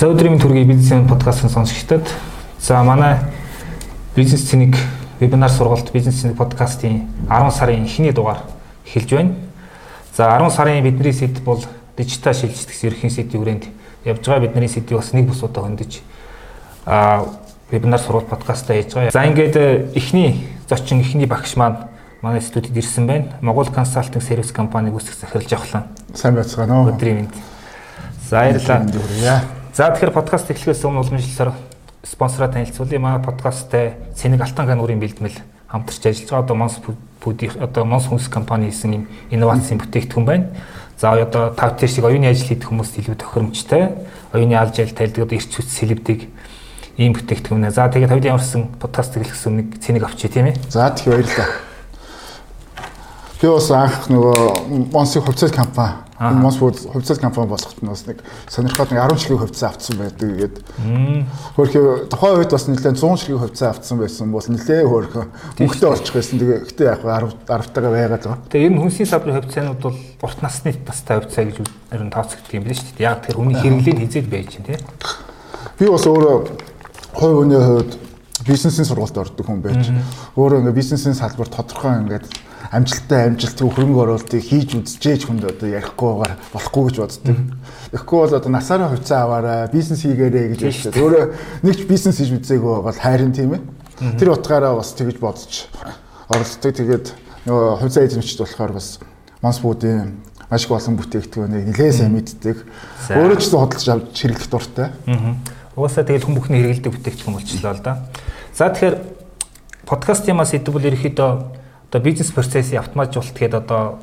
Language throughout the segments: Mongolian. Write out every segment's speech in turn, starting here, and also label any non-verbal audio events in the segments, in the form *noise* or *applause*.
За өдрийн төргийн бизнесийн подкастын сонсогчдод за манай бизнес цэник вебинар сургалт бизнес цэник подкастын 10 сарын эхний дугаар эхэлж байна. За 10 сарын бидний сэдв бол дижитал шилжилтгс ерхийн сэдвийн хүрээнд явж байгаа бидний сэдвийг бас нэг бус удаа хөндөж а вебинар сургалт подкастаа хийж байгаа. За ингээд э, эхний зочин эхний багш маань манай студид ирсэн байна. Монгол консалтинг сервис компаниг үүсгэх захирлж авахлаа. Сайн байцгаана уу? Өдрийн мэнд. За баярлалаа. За тэгэхээр подкаст эхлэхээс өмнө уламжлалаар спонсороо танилцуулъя. Манай подкасттай Цэник Алтан гануурын бэлтгэл хамтарч ажиллаж байгаа одоо Монс бүдийн одоо Монс хүнс компани хийсэн юм инновацийн бүтээгдэхүүн байна. За одоо тав тэр шиг оюуны ажил хийх хүмүүст илүү тохиромжтой. Оюуны алж айл тайлбарууд ирч хүч сэлбдэг ийм бүтээгдэхүүн. За тэгээд хоёулын ямарсан подкаст эхлэхээс өмнө цэнийг авчи тийм ээ. За тийм баярлалаа. Би бас анх нөгөө Монсын хувьцаат компани Монс хувьцаат компани болоход нь бас нэг сонирхоод нэг 10 ширхэг хувьцаа авцсан байдаг. Тэгээд хөрхөө тухайн үед бас нэлээд 100 ширхэг хувьцаа авцсан байсан бол нэлээд хөрхөө мөнгөтэй олчих байсан. Тэгээд гэтээ яг 10 10 тагаа байгаад байгаа. Тэгээд ер нь хүнсний сабрын хувьцаанууд бол урт насны настай хувьцаа гэж ер нь тооцогддог юм шүү дээ. Яг тэр хүний хэрэглээг хизээд байж чинь тийм. Би бас өөрөө хувь хүний хувьд бизнесийн сургалт ордог хүн байж өөрөө ингээ бизнесийн салбар тодорхой ингээд амжилттай амжилтгүй хөрөнгө оруулалтыг хийж үзчихэж хүнд одоо ярихгүйгээр болохгүй гэж боддог. Тэгэхгүй бол одоо насаараа хувьцаа аваарай, бизнес хийгээрэй гэж хэлсэн. Өөрөө нэг ч бизнес хийж үзээгүй бол хайрын тийм ээ. Тэр утгаараа бас тэгж бодож оролцдог. Тэгээд нөгөө хувьцаа эзэмшиж болохоор бас Монс буудын маш их олон бүтээгдэхүүнийг нэлээд сайн мэддэг. Өөрөө ч худалдаж авч хэрэглэх дуртай. Угаасаа тэгэл хүн бүхний хэрэгэлдэг бүтээгдэхүүн болчихлоо л да. За тэгэхээр подкаст юмас бол ерөөхдөө одоо бизнес процессыг автоматжуулалт гэдэг одоо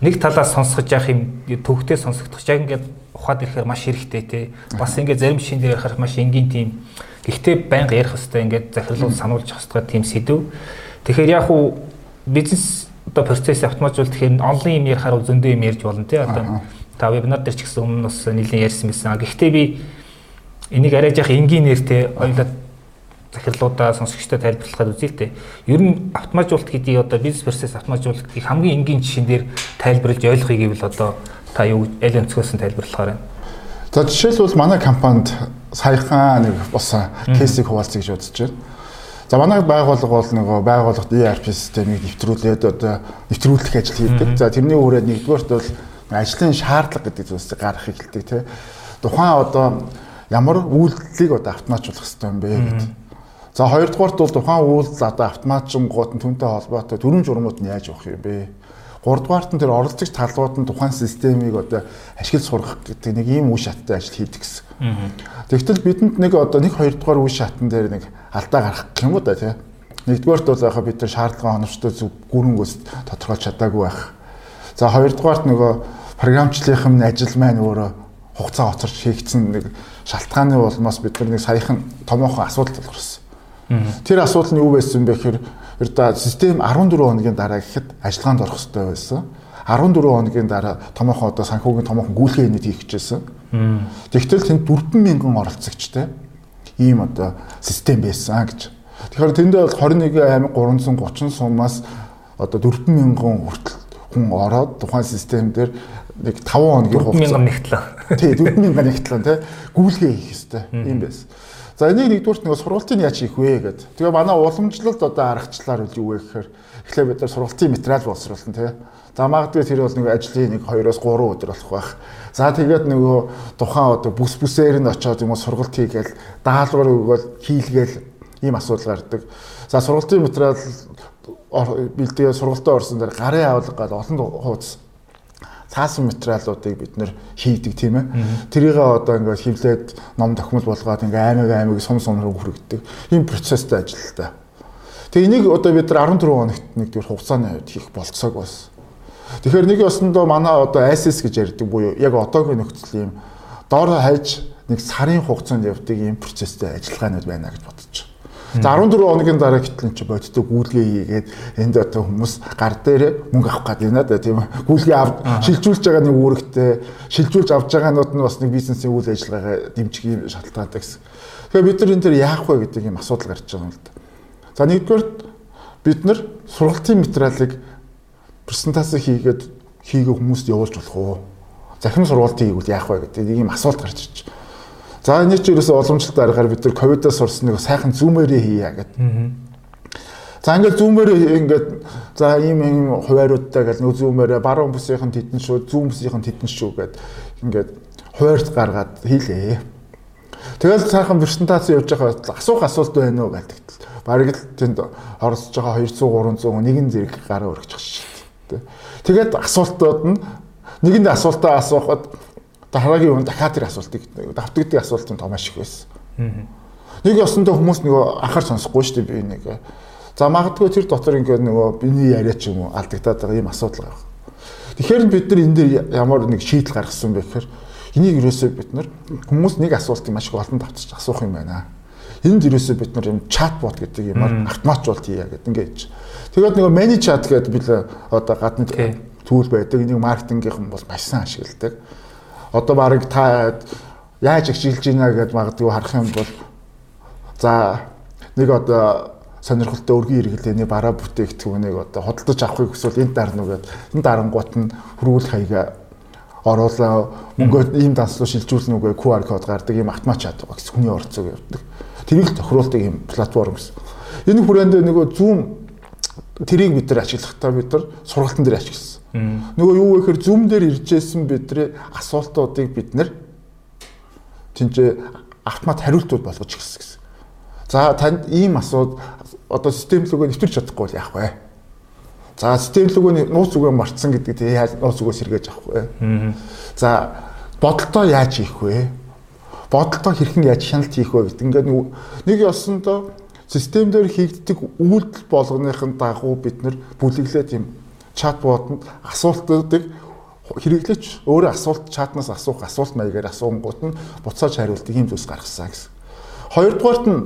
нэг талаас сонсгож явах юм төвхтэй сонсогдох яг ингээд ухаад ирэхээр маш хэрэгтэй те. Бас ингээд зарим шин дээр ярихаар маш энгийн тийм. Гэхдээ байнга ярих хэвээр ингээд захирлууд сануулж авах хэвээр тийм сэдв. Тэгэхээр яг уу бизнес одоо процесс автоматжуулалт гэхээр онлайн юм ярихаар зөндөө юм ярьж болно те одоо. Та вебинар дээр ч гэсэн өмнө бас нэлийн ярьсан байсан. Гэхдээ би энийг арай яах энгийн нэртэй ойлоод захирлуудаа сонсогчтой тайлбарлахад үзье л дээ. Ер нь автоматжуулалт гэдгийг одоо бизнес процесс автоматжуулалтыг хамгийн энгийн жишээн дээр тайлбарлаж ойлгохыг гэвэл одоо та юу аль өнцгөөс нь тайлбарлахаар байна. За жишээлбэл манай компанид саяхан нэг бас кейсийг хуваалцъя гэж бодож байна. За манай байгууллага бол нөгөө байгууллагт ERP системийг нэвтрүүлээд одоо нэвтрүүлэх ажил хийдэг. За тэрний үрээд нэгдүгээрт бол ажлын шаардлага гэдэг зүйлсийг гаргахыг хэлдэг тийм. Тухайн одоо ямар үйлдэлийг одоо автоматжуулах хэрэгтэй юм бэ гэдэг За хоёрдугаарт бол тухайн үйлдэл одоо автоматжингууд нь түнтэй холбоотой төрийн журмууд нь яаж явах юм бэ? Гуравдугаарт нь тэр оролцогч талбууд нь тухайн системийг одоо ашиглаж сургах гэдэг нэг ийм үе шаттай ажил хийдэг гэсэн. Тэгтэл бидэнд нэг одоо нэг хоёрдугаар үе шатн дээр нэг алдаа гарах юм уу да тий. Нэгдүгээрт бол яхаа бид нар шаардлага оновчтой зөв гүрэнгөөс тодорхойлж чадаагүй байх. За хоёрдугаарт нөгөө програмчлалынхын ажил маань өөрөө хугацаа оцорч хийгдсэн нэг шалтгааны улмаас бид нар нэг саяхан томоохон асуудал тулгарсан. Тэр асуудал нь юу байсан бэ гэхээр ердөө систем 14 хоногийн дараа гэхэд ажиллагаанд орох хэрэгтэй байсан. 14 хоногийн дараа томоохон одоо санхүүгийн томоохон гүйлгээ нийт хийх гэжсэн. Тэгтэл тэнд 40000 оролцогчтой ийм одоо систем байсан гэж. Тэгэхээр тэндээ бол 21330 сумаас одоо 40000 хүртэл хүн ороод тухайн систем дээр нэг 5 хоногийн хугацаа 4000 нэгтлээ. Тий 4000 нэгтлээ тий гүйлгээ хийх хэрэгтэй юм байсан. За энийг нэгдүгürt нэг сургалтын яаж хийх вэ гэд. Тэгээ манай уламжлалт одоо аргачлалаар үл юу вэ гэхээр эхлээ бид нар сургалтын материал боловсруулсан тий. За магадгүй тэр бол нэг ажлын нэг 2-оос 3 өдөр болох байх. За тэгээд нөгөө тухайн одоо бүс бүсээр нь очиод юм уу сургалт хийгээл даалгавар өгөөл хийлгээл ийм асуудал гардаг. За сургалтын материал бэлтгээ сургалтаа орсон дээр гарын авалга гал олон хуудас цаасан материалуудыг бид нэр хийдэг тийм ээ. Тэрийг одоо ингээд хевлээд ном тохимол болгоод ингээд аймаг аймаг сум сум руу хүргэдэг. Ийм процесстэй ажилтаа. Тэгээ энийг одоо бид нар 14 хоногт нэг төр хугацааны хувьд хийх болцоог бас. Тэгэхээр нэг ясандаа манай одоо ISIS гэж ярьдаг буюу яг одоогийн нөхцөл юм дор хаяж нэг сарын хугацаанд явдаг ийм процесстэй ажиллагаанууд байна гэж бодож. За 14 хоногийн дараа гэтэл чи бодтой гүйлгээ хийгээд энд одоо хүмүүс гар дээр мөнгө авах гээд байна да тийм гүйлгээ авч шилжүүлж байгаа нэг үүрэгтэй шилжүүлж авч байгаанууд нь бас нэг бизнесийн үйл ажиллагаагаа дэмжих юм шалтгаантай гэсэн. Тэгэхээр бид нар энэ төр яах вэ гэдэг юм асуудал гарч байгаа юм л да. За нэгдүгээр бид нар сургалтын материалыг презентац хийгээд хийгээ хүмүүст явуулж болох уу? Захин сургалт хийгүүл яах вэ гэдэг юм асуулт гарч ирж байна. За энэ ч ерөөсөө уламжлалт аргаар бид нар ковидоос сурсан нэг сайхан зүүмээрээ хийя гэдэг. За ингээд зүүмээрээ ингээд за ийм ийм хувааруудтай гэл нөө зүүмээрээ баруун бүсийнхэн тедэн шүү, зүүн бүсийнхэн тедэн шүү гэд ингээд хуваард гаргаад хийлээ. Тэгэл сайхан презентац явж байгаа асуух асуулт байна уу гэдэг. Бараг л тэнд оролцож байгаа 200 300 нэгэн зэрэг гараа өргөж шээ. Тэгээд асуултууд нь нэгэнд асуултаа асуухад дараагийн хүн дахиад тэр асуултыг давтагддаг асуулт нь томоош их байсан. Нэг ёсондоо хүмүүс нөгөө анхаар сонсохгүй шүү дээ би нэг. За магадгүй тэр дотор ингээд нөгөө биний яриа ч юм уу алдагдаад байгаа юм асуудал байгаа. Тэгэхээр бид нар энэ дээр ямар нэг шийдэл гаргасан бэ гэхээр энийг юусоо бид нар хүмүүс нэг асуултыг маш их олон давтчих асуух юм байна. Энд юусоо бид нар юм чатбот гэдэг юмар автоматжуулт хийя гэдэг ингээд. Тэгээд нөгөө мани чат гэдэг бид одоо гадны түүл байдаг. Энийг маркетингийнхэн бол маш сайн ашигладаг одоо баг та яаж ашиглаж байна гэдээ магадгүй харах юм бол за нэг одоо сонирхолтой өргөн хэрэглээний бараа бүтээгдэхүүнийг одоо худалдаж авахыг хүсвэл энэ дарна уу гэдэг энэ дарангуут нь хөрвүүлэх хаяга оруулаа мөнгөө ийм данслуу шилжүүлнэ үгүй QR код гардаг ийм автомат чад байгаа гэсэн хүний орцог явдаг. Тэрийг тохируулдаг ийм платформ гэсэн. Энэ хүрээнд нөгөө Zoom тэрийг бид нар ашиглахдаа бид нар сургалтын дээр ашигласан. Нөгөө юу вэ гэхээр зүүм дээр иржсэн бидний асуултуудыг бид нэр тэнцээ автомат хариултууд болгож ирсэн гэсэн. За танд ийм асууд одоо систем лөгөө нэвтэрч чадахгүй бол яах вэ? За систем лөгөөний нууц үгээ мартсан гэдэг тийм яаж нууц үгөө сэргээж авах вэ? За бодолтоо яаж хийх вэ? Бодолтоо хэрхэн яаж шаналт хийх вэ гэдэг. Ингээд нэг ёсондоо систем дээр хийгддэг үйлдэл болгоныхын дагуу бид нар бүлэглээ тийм чатботонд асуултуудыг хэрэглээч өөрөө асуулт чатнаас асуух асуулт маягаар асуунгууд нь буцааж хариултыг ийм зүйлс гаргасан гэсэн. Хоёрдугаарт нь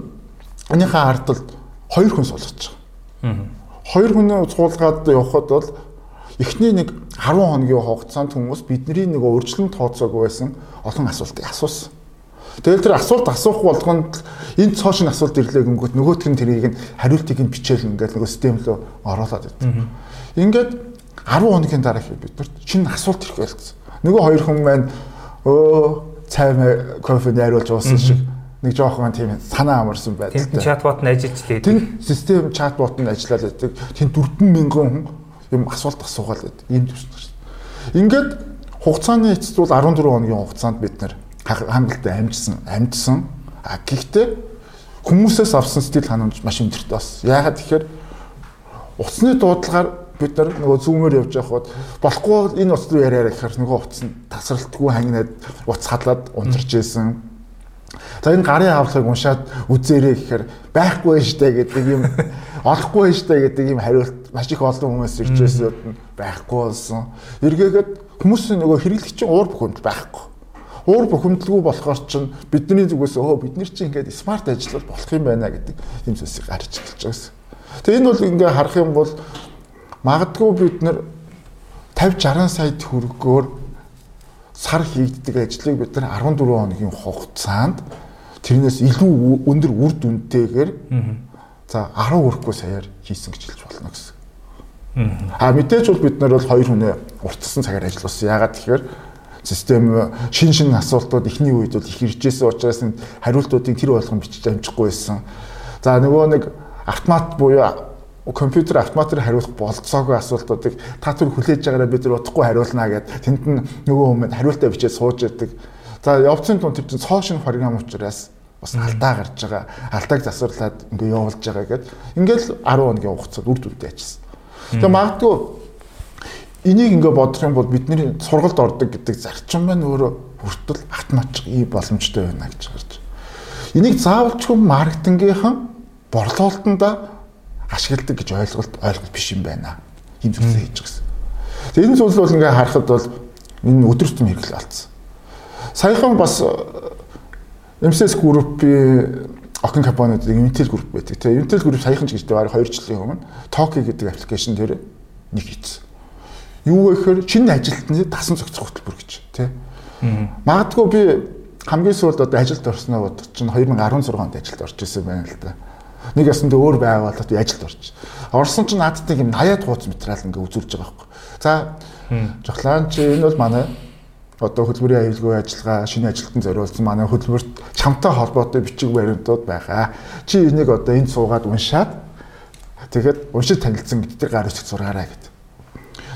энийхээ ардталд хоёр хүн суулгаж байгаа. Хоёр хүн суулгаад явхад бол эхний нэг 10 хоногийн хугацаанд хүмүүс бидний нэг урьдчилан тооцоог байсан олон асуултыг асуусан. Тэгэл тэр асуулт асуух болгонд энэ цоошин асуулт ирлээ гингүүт нөгөөх нь тэрийг нь хариултыг нь бичээл ингээл нөгөө систем рүү оруулаад байдаг. Ингээд 10 хоногийн дараа бид нарт шинэ асуулт ирэх байлцсан. Нөгөө хоёр хүн маань өө цай кофе найруулж уусан шиг нэг жоохон тийм санаа амарсан байдаг. Тэнд чатбот нь ажиллаж лээ. Тэнд систем чатбот нь ажиллаад байдаг. Тэнд 40000 хүн юм асуулт асуугаал байдаг. Ийм төсөл. Ингээд хугацааны эцэст бол 14 хоногийн хугацаанд бид нар хангалттай амжсан, амжсан. А гэхдээ хүмүүсээс авсан сэтгэл ханамж маш өндөртэй бас. Яагаад тэгэхээр утасны дуудлагаар бид нар нөгөө зүүмээр явж байхад болохгүй энэ утас руу яриараа гэхээр нөгөө утас нь тасралтгүй хангинаад утас хадлаад унтарч ийсэн. За энэ гарын хавлахыг уншаад үзээрэй гэхээр байхгүй штэ гэдэг юм *laughs* олохгүй штэ гэдэг юм хариулт маш их олон хүмүүс ирж байсууд нь байхгүй болсон. Эргээгээд хүмүүсийн нөгөө хэрэглэгчийн уур бухимдал байхгүй. Уур бухимдалгүй болохоор чинь бидний зүгээс өө бид нар чинь ингээд смарт ажиллавал болох юм байна гэдэг юм зүйлсийг гарч эхэлж байгаа. Тэгээ энэ бол ингээ харах юм бол Магадгүй бид нар 50 60 сая төгрөгөөр сар хийгддэг ажлыг бид нар 14 хоногийн хугацаанд тэрнээс илүү өндөр үр дүнтэйгээр за 10 хүрэхгүй саяар хийсэн гэж хэлж болно гэсэн. А мэдээж бол бид нар бол хоёр хүнээ уртсан цагаар ажилласан. Ягаад тэгэхээр систем шин шин асуултууд эхний үед бол их иржсэн учраас хариултуудыг тэр болгон бичиж амжихгүй байсан. За нөгөө нэг автомат буюу компьютер автоматар хариулах болцоогүй асуултуудыг та түр хүлээж байгаараа бид нар удахгүй хариулнаа гэд тэнд нь нөгөө хүмүүс хариултаа бичээд сууж яадаг. За явцын тун тэр чинь цоошин програм учраас бас алдаа гарч байгаа. Алдааг засварлаад ингээ явуулж байгаа гэд ингээл 10 хоногийн хугацаанд үр дүнтэй ажилласан. Тэгээ магадгүй энийг ингээ бодох юм бол бидний сургалт ордог гэдэг зарчим маань өөрөө хүртэл автоматч ий боломжтой байна гэж гарч. Энийг заавалчгүй маркетингийнхан борлуулалтанда ашигладаг гэж ойлголт ойлголт биш юм байна. Ийм зүйлсээ хийж гисэн. Тэгээ энэ зүйл бол ингээ харахад бол энэ өдөр тутам хэрэглэл алдсан. Саяхан бас MSS Group-ийн охин компаниуд Intel Group байдаг. Тэгээ Intel Group саяхан ч гэж байгаа 2 жилийн өмнө Toki гэдэг аппликейшн дээр нэг хийсэн. Юу гэхээр шинэ ажилтны дасан зохицох хөтөлбөр гэж тий. Магадгүй би хамгийн сүүлд одоо ажилд орсноо бодож чинь 2016 онд ажилд орж исэн байна л да нэг ясанд өөр байгууллагад ажилд орж. Орсон чинь надад нэг юм 80-аад хуудас материал ингээ үзүүлж байгаа байхгүй. За жохлаан чи энэ бол манай одоо хөтөлбөрийн аюулгүй ажиллагаа шинэ ажилтан зориулсан манай хөтөлбөрт чамтай холбоотой бичиг баримтууд байгаа. Чи энийг одоо энд суугаад уншаад тэгээд уншиж танилцсан гэдэг тэр гар үсэг зургаараа гэдэг.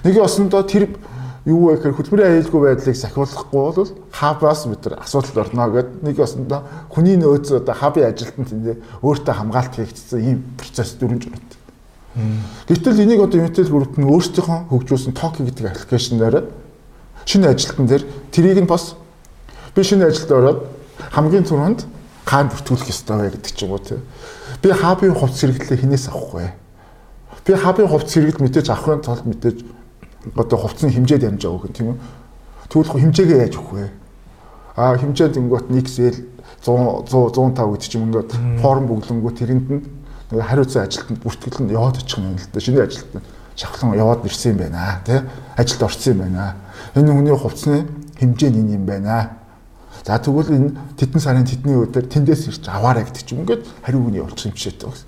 Нэг осондоо тэр юу вэ гэхээр хөтөлбөрийн аюулгүй байдлыг сахиулахгүй бол хабаас бид нар асуудалд орно гэдэг нэг осондоо хүний нөөц одоо хабын ажилтнанд тэндээ өөртөө хамгаалт хийгдсэн ийм процесс дөрвөн журмт. Гэтэл энийг одоо Unitel Group нь өөрсдийнхөө хөгжүүлсэн Toki гэдэг аппликейшн дээр шинэ ажилтан дээр трийг нь бас би шинэ ажилд ороод хамгийн түрүүнд хаан бүртгүүлэх ёстой вэ гэдэг ч юм уу тий. Би хабын хувцс хэрэглээ хинээс авах вэ? Би хабын хувцс хэрэглэл мэдээж авахын тулд мэдээж одоо хувцсны хэмжээд ямжаа өгөх тийм үү? Тэгвэл хэмжээгээ яаж өгөх вэ? Аа хэмжээнд ингэот XL 100 105 гэдэг ч юм ингээд форм бүглэнгүү тэрэнд нь хариуцсан ажилтнанд бүртгэл нь яваад очих юм л да. Шинэ ажилтнанд шавхлан яваад ирсэн юм байна тий. Ажилд орсон юм байна энэ хүний хувцсны хэмжээ нь юм байна. За тэгвэл энэ тетэн сарын тетний өдөр тэндээс ирж аваарай гэдэг чинь ингээд хариу үний орчих юм шээ гэсэн.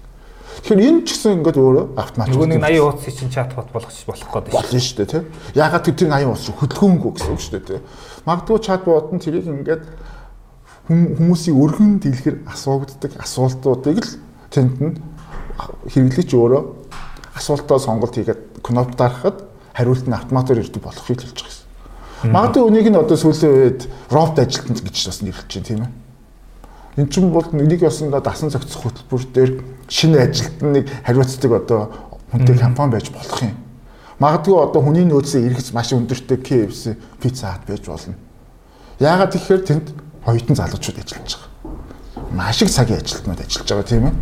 Тэгэхээр энэ ч гэсэн ингээд өөрөө автомат. Нөгөө нэг 80 ууц чинь чатбот болгох болох гэдэг шүү. Болно шүү дээ тийм. Ягаад тэр 80 ууц хөдөлгөөнгөө гэсэн үг шүү дээ тийм. Магадгүй чатбот нь тэрийг ингээд хүмүүсийн өргөн дэлгэр асуугддаг асуултуудыг л тэнд нь хэрэглэж өөрөө асуултаа сонголт хийгээд кнопк дарахад хариулт нь автоматар ирдэг болох шиг хэлж байгаа юм. Магадгүй үнийг нь одоо сүүлийн үед робот ажилтнууд гэж бас нэрлэж байна тийм ээ. Энд чинь бол нэг ясандаа дасан зохицох хөтөлбөр дээр шинэ ажилтныг хариуцдаг одоо хүнтэй компани байж болох юм. Магадгүй одоо хүний нөөцөө эргэц маш өндөртэй KFC пицца хат байж болно. Яагаад тэгэхээр тэнд оюутан залуучууд ажиллаж байгаа. Маш их цагийн ажилтнууд ажиллаж байгаа тийм ээ.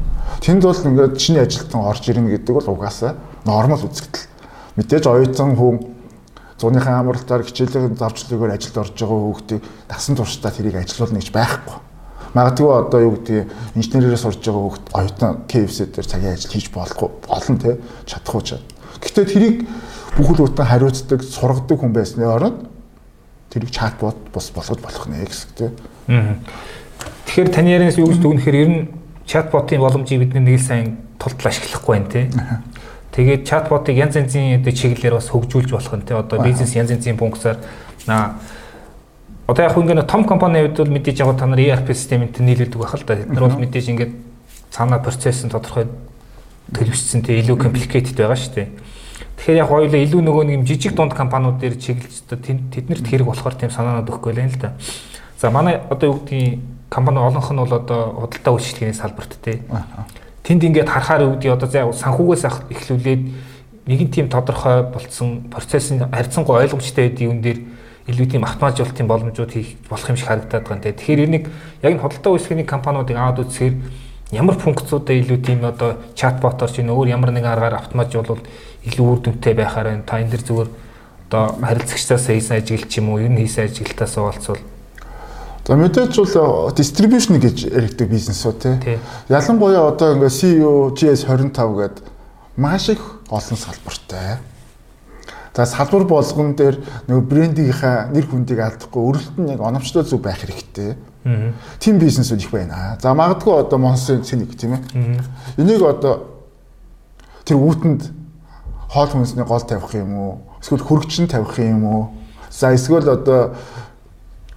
Тэнд бол ингээд шинэ ажилтан орж ирнэ гэдэг бол угаасаа нормал үзэгдэл. Мэдээж оюутан хүн зуныхаа амралтаар хичээлийн зарчлалгаар ажилд орж байгаа хүүхдийг дасан туршдаа тэрийг ажилуулна гэж байхгүй. Магадгүй одоо юу гэдэг инженерээрээ сурж байгаа хүүхд оюутан KFC дээр цагийн ажил хийж болохгүй олон те чадахгүй чад. Гэхдээ тэрийг бүхэл бүтэн хариуцдаг, сургадаг хүн байсны оронд тэрийг чатбот бус болгож болох нэ гэсэн те. Тэгэхээр таны ярианаас юу гэж дүгнэхээр ер нь чатботын боломжийг бид нэг л сайн тултал ашиглахгүй байна те. *laughs* Тэгээд чатботыг янз янзын чиглэлээр бас хөгжүүлж болох нь те одоо бизнес янз янзын функцаар на одоо яг ингээд том компани хувьд бол мэдээж яг та нар ERP системтэй нийлүүлдэг байх л да. Бид нар бол мэдээж ингээд цаанаа процесс нь тодорхой төлөвшсөн те илүү complicated байгаа шүү дээ. Тэгэхээр яг хоёулаа илүү нөгөө нэг юм жижиг дунд компаниуд дээр чиглэж тэднэрт хэрэг болохоор тийм санаанууд өгөхгүй л юм л да. За манай одоо юу гэдгийг компани олонх нь бол одоо худалдаа үйлчлэгээний салбарт те тэнд ингээд харахаар үүдий одоо заа санхүүгээс эхлүүлээд нэгэн тийм тодорхой болцсон процессын харьцангуй ойлгомжтой байдгийн юм дээр илүү тийм автоматжуулалтын боломжууд хийх болох юм шиг харагдаад байгаа. Тэгэхээр энийг яг нь хөдөлთა үйлчлэгээний компаниудыг аваад үзэхээр ямар функцуудаа илүү тийм одоо чатботоор чинь өөр ямар нэгэн аргаар автоматжуулвал илүү үр дүнтэй байхаар байна. Та энэ дэр зүгээр одоо харилцагчдаас хийсэн ажиглал ч юм уу, ер нь хийсэн ажиглалтаас уулзвал За мэдээж бол дистрибьюшн гэж яригддаг бизнесүүд тий. Ялангуяа одоо ингээ CEO GS25 гэдэг маш их олон салбартай. За салбар болгон дээр нөгөө брендийнхаа нэр хүндийг алдахгүй өрөлт нь яг оновчтой зүг байх хэрэгтэй. Тим бизнесүүд их байна. За магадгүй одоо Монсын цэник тийм ээ. Энийг одоо тэр үүтэнд хоол хүнсний гол тавих юм уу? Эсвэл хөргөчн тавих юм уу? За эсвэл одоо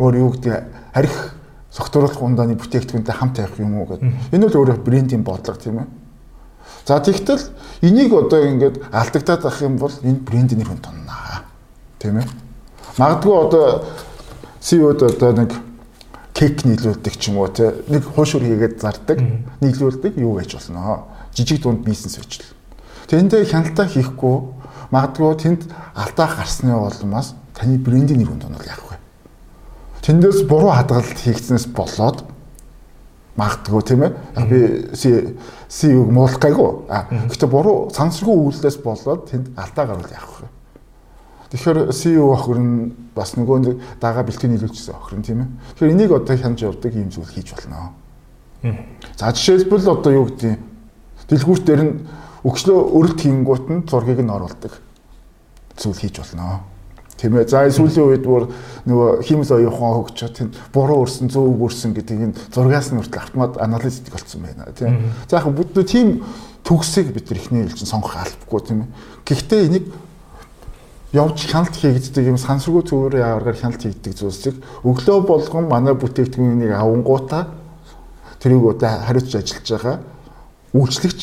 өөр юу гэдэг арх согтууруулах ундааны бүтээгдэхүүнтэй хамт тавих юм уу гэдэг. Энэ бол өөрөө брендинг бодлого тийм ээ. За тэгтэл энийг одоо ингээд алдагдаад ах юм бол энэ брендийн нэр хүн тоннаа. Тийм ээ. Магадгүй одоо CEO-д одоо нэг кек нийлүүлдэг ч юм уу те нэг хуушур хийгээд зардаг нийлүүлдэг юу гэж болно. Жижиг дунд бизнес байж л. Тэндээ хяналтаа хийхгүй магадгүй тэнд алдаа гарсны улмаас таны брендийн нэр хүн тонол яах вэ? тэндээс буруу хадгалалт хийгдснээс болоод магадгүй тийм ээ. Би CEO-г муулах гайгүй. А гэхдээ буруу сансргүй үйлдэлээс болоод тэнд алдаа гарвал яах вэ? Тэгэхээр CEO охир нь бас нөгөө дагаа бэлтгэн нийлүүлчихсэн охир нь тийм ээ. Тэгэхээр энийг одоо хянаж явдаг юм зүйл хийж болно. За жишээлбэл одоо юу гэдэг дэлгүүрт дээр нь өгчлөө өрөлт хийнгуут нь зургийг нь оруулдаг зүйл хийж болно. Тийм ээ. За сүүлийн үед бүр нөгөө химс оюухан хөгжөө тэнд буруу өрсөн, зөв өрсөн гэдгийг энэ зургаас нь хүртэл автомат анализ хийдэг болсон байна. Тийм. За яг бүгд тийм төгсийг бид нар ихний хэлж сонгох албагүй тийм ээ. Гэхдээ энийг явж хяналт хийгддэг юм сансргүй зүгээр яагаар хяналт хийгддэг зүйлсийг өглөө болгон манай бүтээгдэхүүнийг авангуудаа тэрийг одоо хариуцж ажиллаж байгаа үйлчлэгч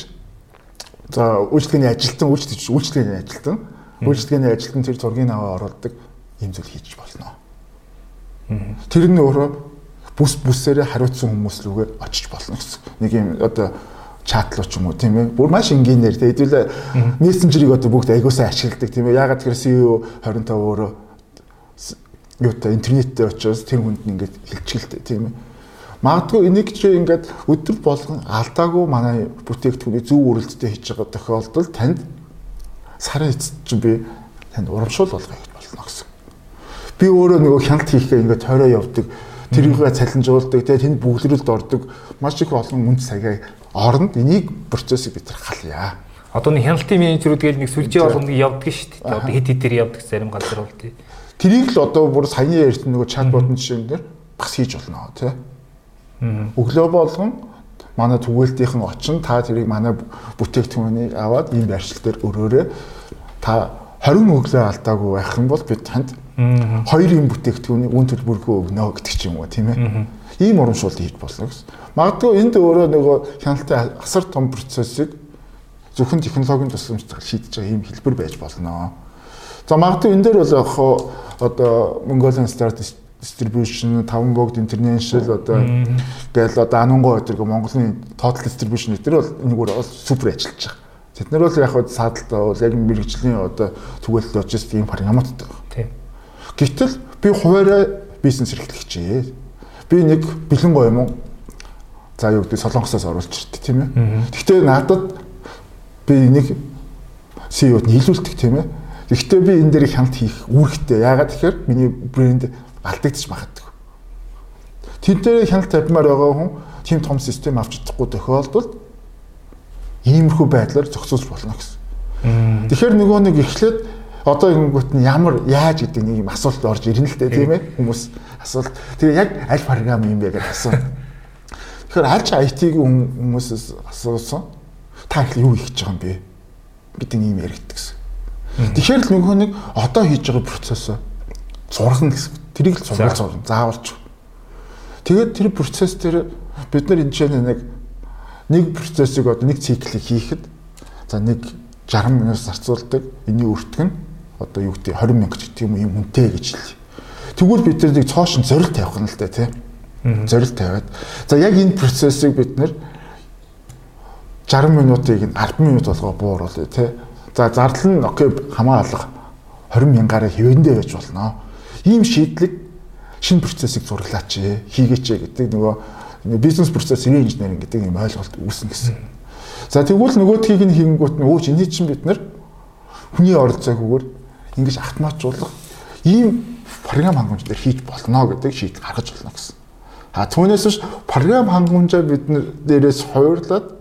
за үйлчлэгээний ажилтан үйлчлэгч үйлчлэгээний ажилтан үйлчлэгээний ажилтан тэр зургийг аваа оруулдаг юм зүйл хийж болно. Тэр нь өөрөө бүс бүсээрээ хариуцсан хүмүүс рүүгээ очиж болно гэсэн. Нэг юм одоо чатлуу ч юм уу тийм ээ. Бүр маш энгийнээр тийм хэдүүлээ мессенжерийг одоо бүгд аягуулсаа ашигладаг тийм ээ. Ягаад гэхээр CEO 25 өөрөө юу та интернеттэй очиос тэр хүнд ингээд хилчгэлтэй тийм ээ. Магадгүй энийг чи ингээд өдөр болгон алдаагүй манай бүтээгдэхүүний зөв үрэлттэй хийж байгаа тохиолдолд танд сарын эцэст чи би танд урамшуул болгоё гэж болно гэсэн. Би өөрөө нөгөө хяналт хийхгээ ингээд тойроо явдаг тэрийгээ цалинжуулдаг тэгээ тэнд бүглэрэлд ордог маш их олон үнд цагаа оронд энийг процессыг бид халъя. Одоо нэг хяналтын менежерүүд гээд нэг сүлжээ болгоно явдаг шүү дээ. Одоо хэд хэдээр явдаг зарим газар бол тий. Тэрийг л одоо бүр саяны ярьсан нөгөө чатботын жишээн дээр бас хийж болно тий. Өглөө болгон манай түгээлтийнхэн очин та тэрийг манай бүтээгдэхүүнийг аваад ийм байршил дээр өрөөрэй. Та 20 өглөө алдаагүй байх юм бол бид танд хоёр юм бүтээгдэхүүний үн төлбөргөө өгнө гэдэг ч юм уу тийм ээ. Ийм урамшуулт хийж болно гэсэн. Магадгүй энд өөрөө нөгөө хяналтын асар том процессыг зөвхөн технологийн тусламжтайгаар шийдэж байгаа ийм хэлбэр байж болно. За магадгүй энэ дээр бол яг одоо Mongolian Star distribution, таван богд international одоо гээл одоо анунгой өдрөг Монголын total distribution дээр бол энэ бүр супер ажиллаж байгаа. Тэд нар бол яг хаа саадалтай бол яг мэрэгжлийн одоо түгээлт логистик юм програмуудтай байна. Тийм. Гэтэл би хуваараа бизнес эрхлэгчээ. Би нэг бэлэн гоё юм уу? За юу гэдэг солонгосоос оруулж иртээ тийм ээ. Гэхдээ надад би нэг CEO-д нийлүүлдэг тийм ээ. Гэхдээ би энэ дээр хяналт хийх үүрэгтэй. Яагаад тэгэхээр миний брэнд алдагдчих магадгүй. Дээр хяналт тавьмаар байгаа хүн тийм том систем авч чадахгүй тохиолдолд иймэрхүү байдлаар зохицуулж болно гэсэн. Тэгэхээр нөгөө нэг эхлээд одоо ингэнгүүт нь ямар яаж гэдэг нэг юм асуулт орж ирнэ л дээ тийм ээ хүмүүс асуулт тэгээ яг аль програм юм бэ гэж асуув. Тэгэхээр аль ч IT-ийн хүмүүсээс асуусан та их юу хийж байгаа юм бэ? Бид ийм яригддаг гэсэн. Тэгэхээр л нөгөө нэг одоо хийж байгаа процессоо зургана гэсэн. Тэрийг л зургал зурна. Заавалч. Тэгээд тэр процесс дээр бид нар энэ чинь нэг нэг процессыг одоо нэг циклийг хийхэд за нэг 60 минут зарцуулдаг. Эний өртгөн одоо юу гэдэг 20 мянга ч гэдэг юм юм үнэтэй гэж хэлээ. Тэгвэл бид нар нэг цоошин зорилт тавих нь л да тий. Зорилт тавиад. За яг энэ процессыг бид нар 60 минутыг нь 10 минут болгоо бууруулъя тий. За зардал нь окей хамаа алга 20 мянгаараа хэвэндээ байж болно. Ийм шийдлэг шинэ процессыг зураглаач хийгээч гэдэг нөгөө бизнес процесс инженеринг гэдэг юм ойлголт үүснэ гэсэн. За тэгвэл нөгөөдхийг нь хийнгүүт нь өөч энэ чинь бид нар хүний оролцоогүйгээр ингэж автоматжуулах ийм програм хангамж дээр хийж болно гэдэг шийдэл гаргаж болно гэсэн. А түүнээс биш програм хангамжаа бид нэрээс хойрлоод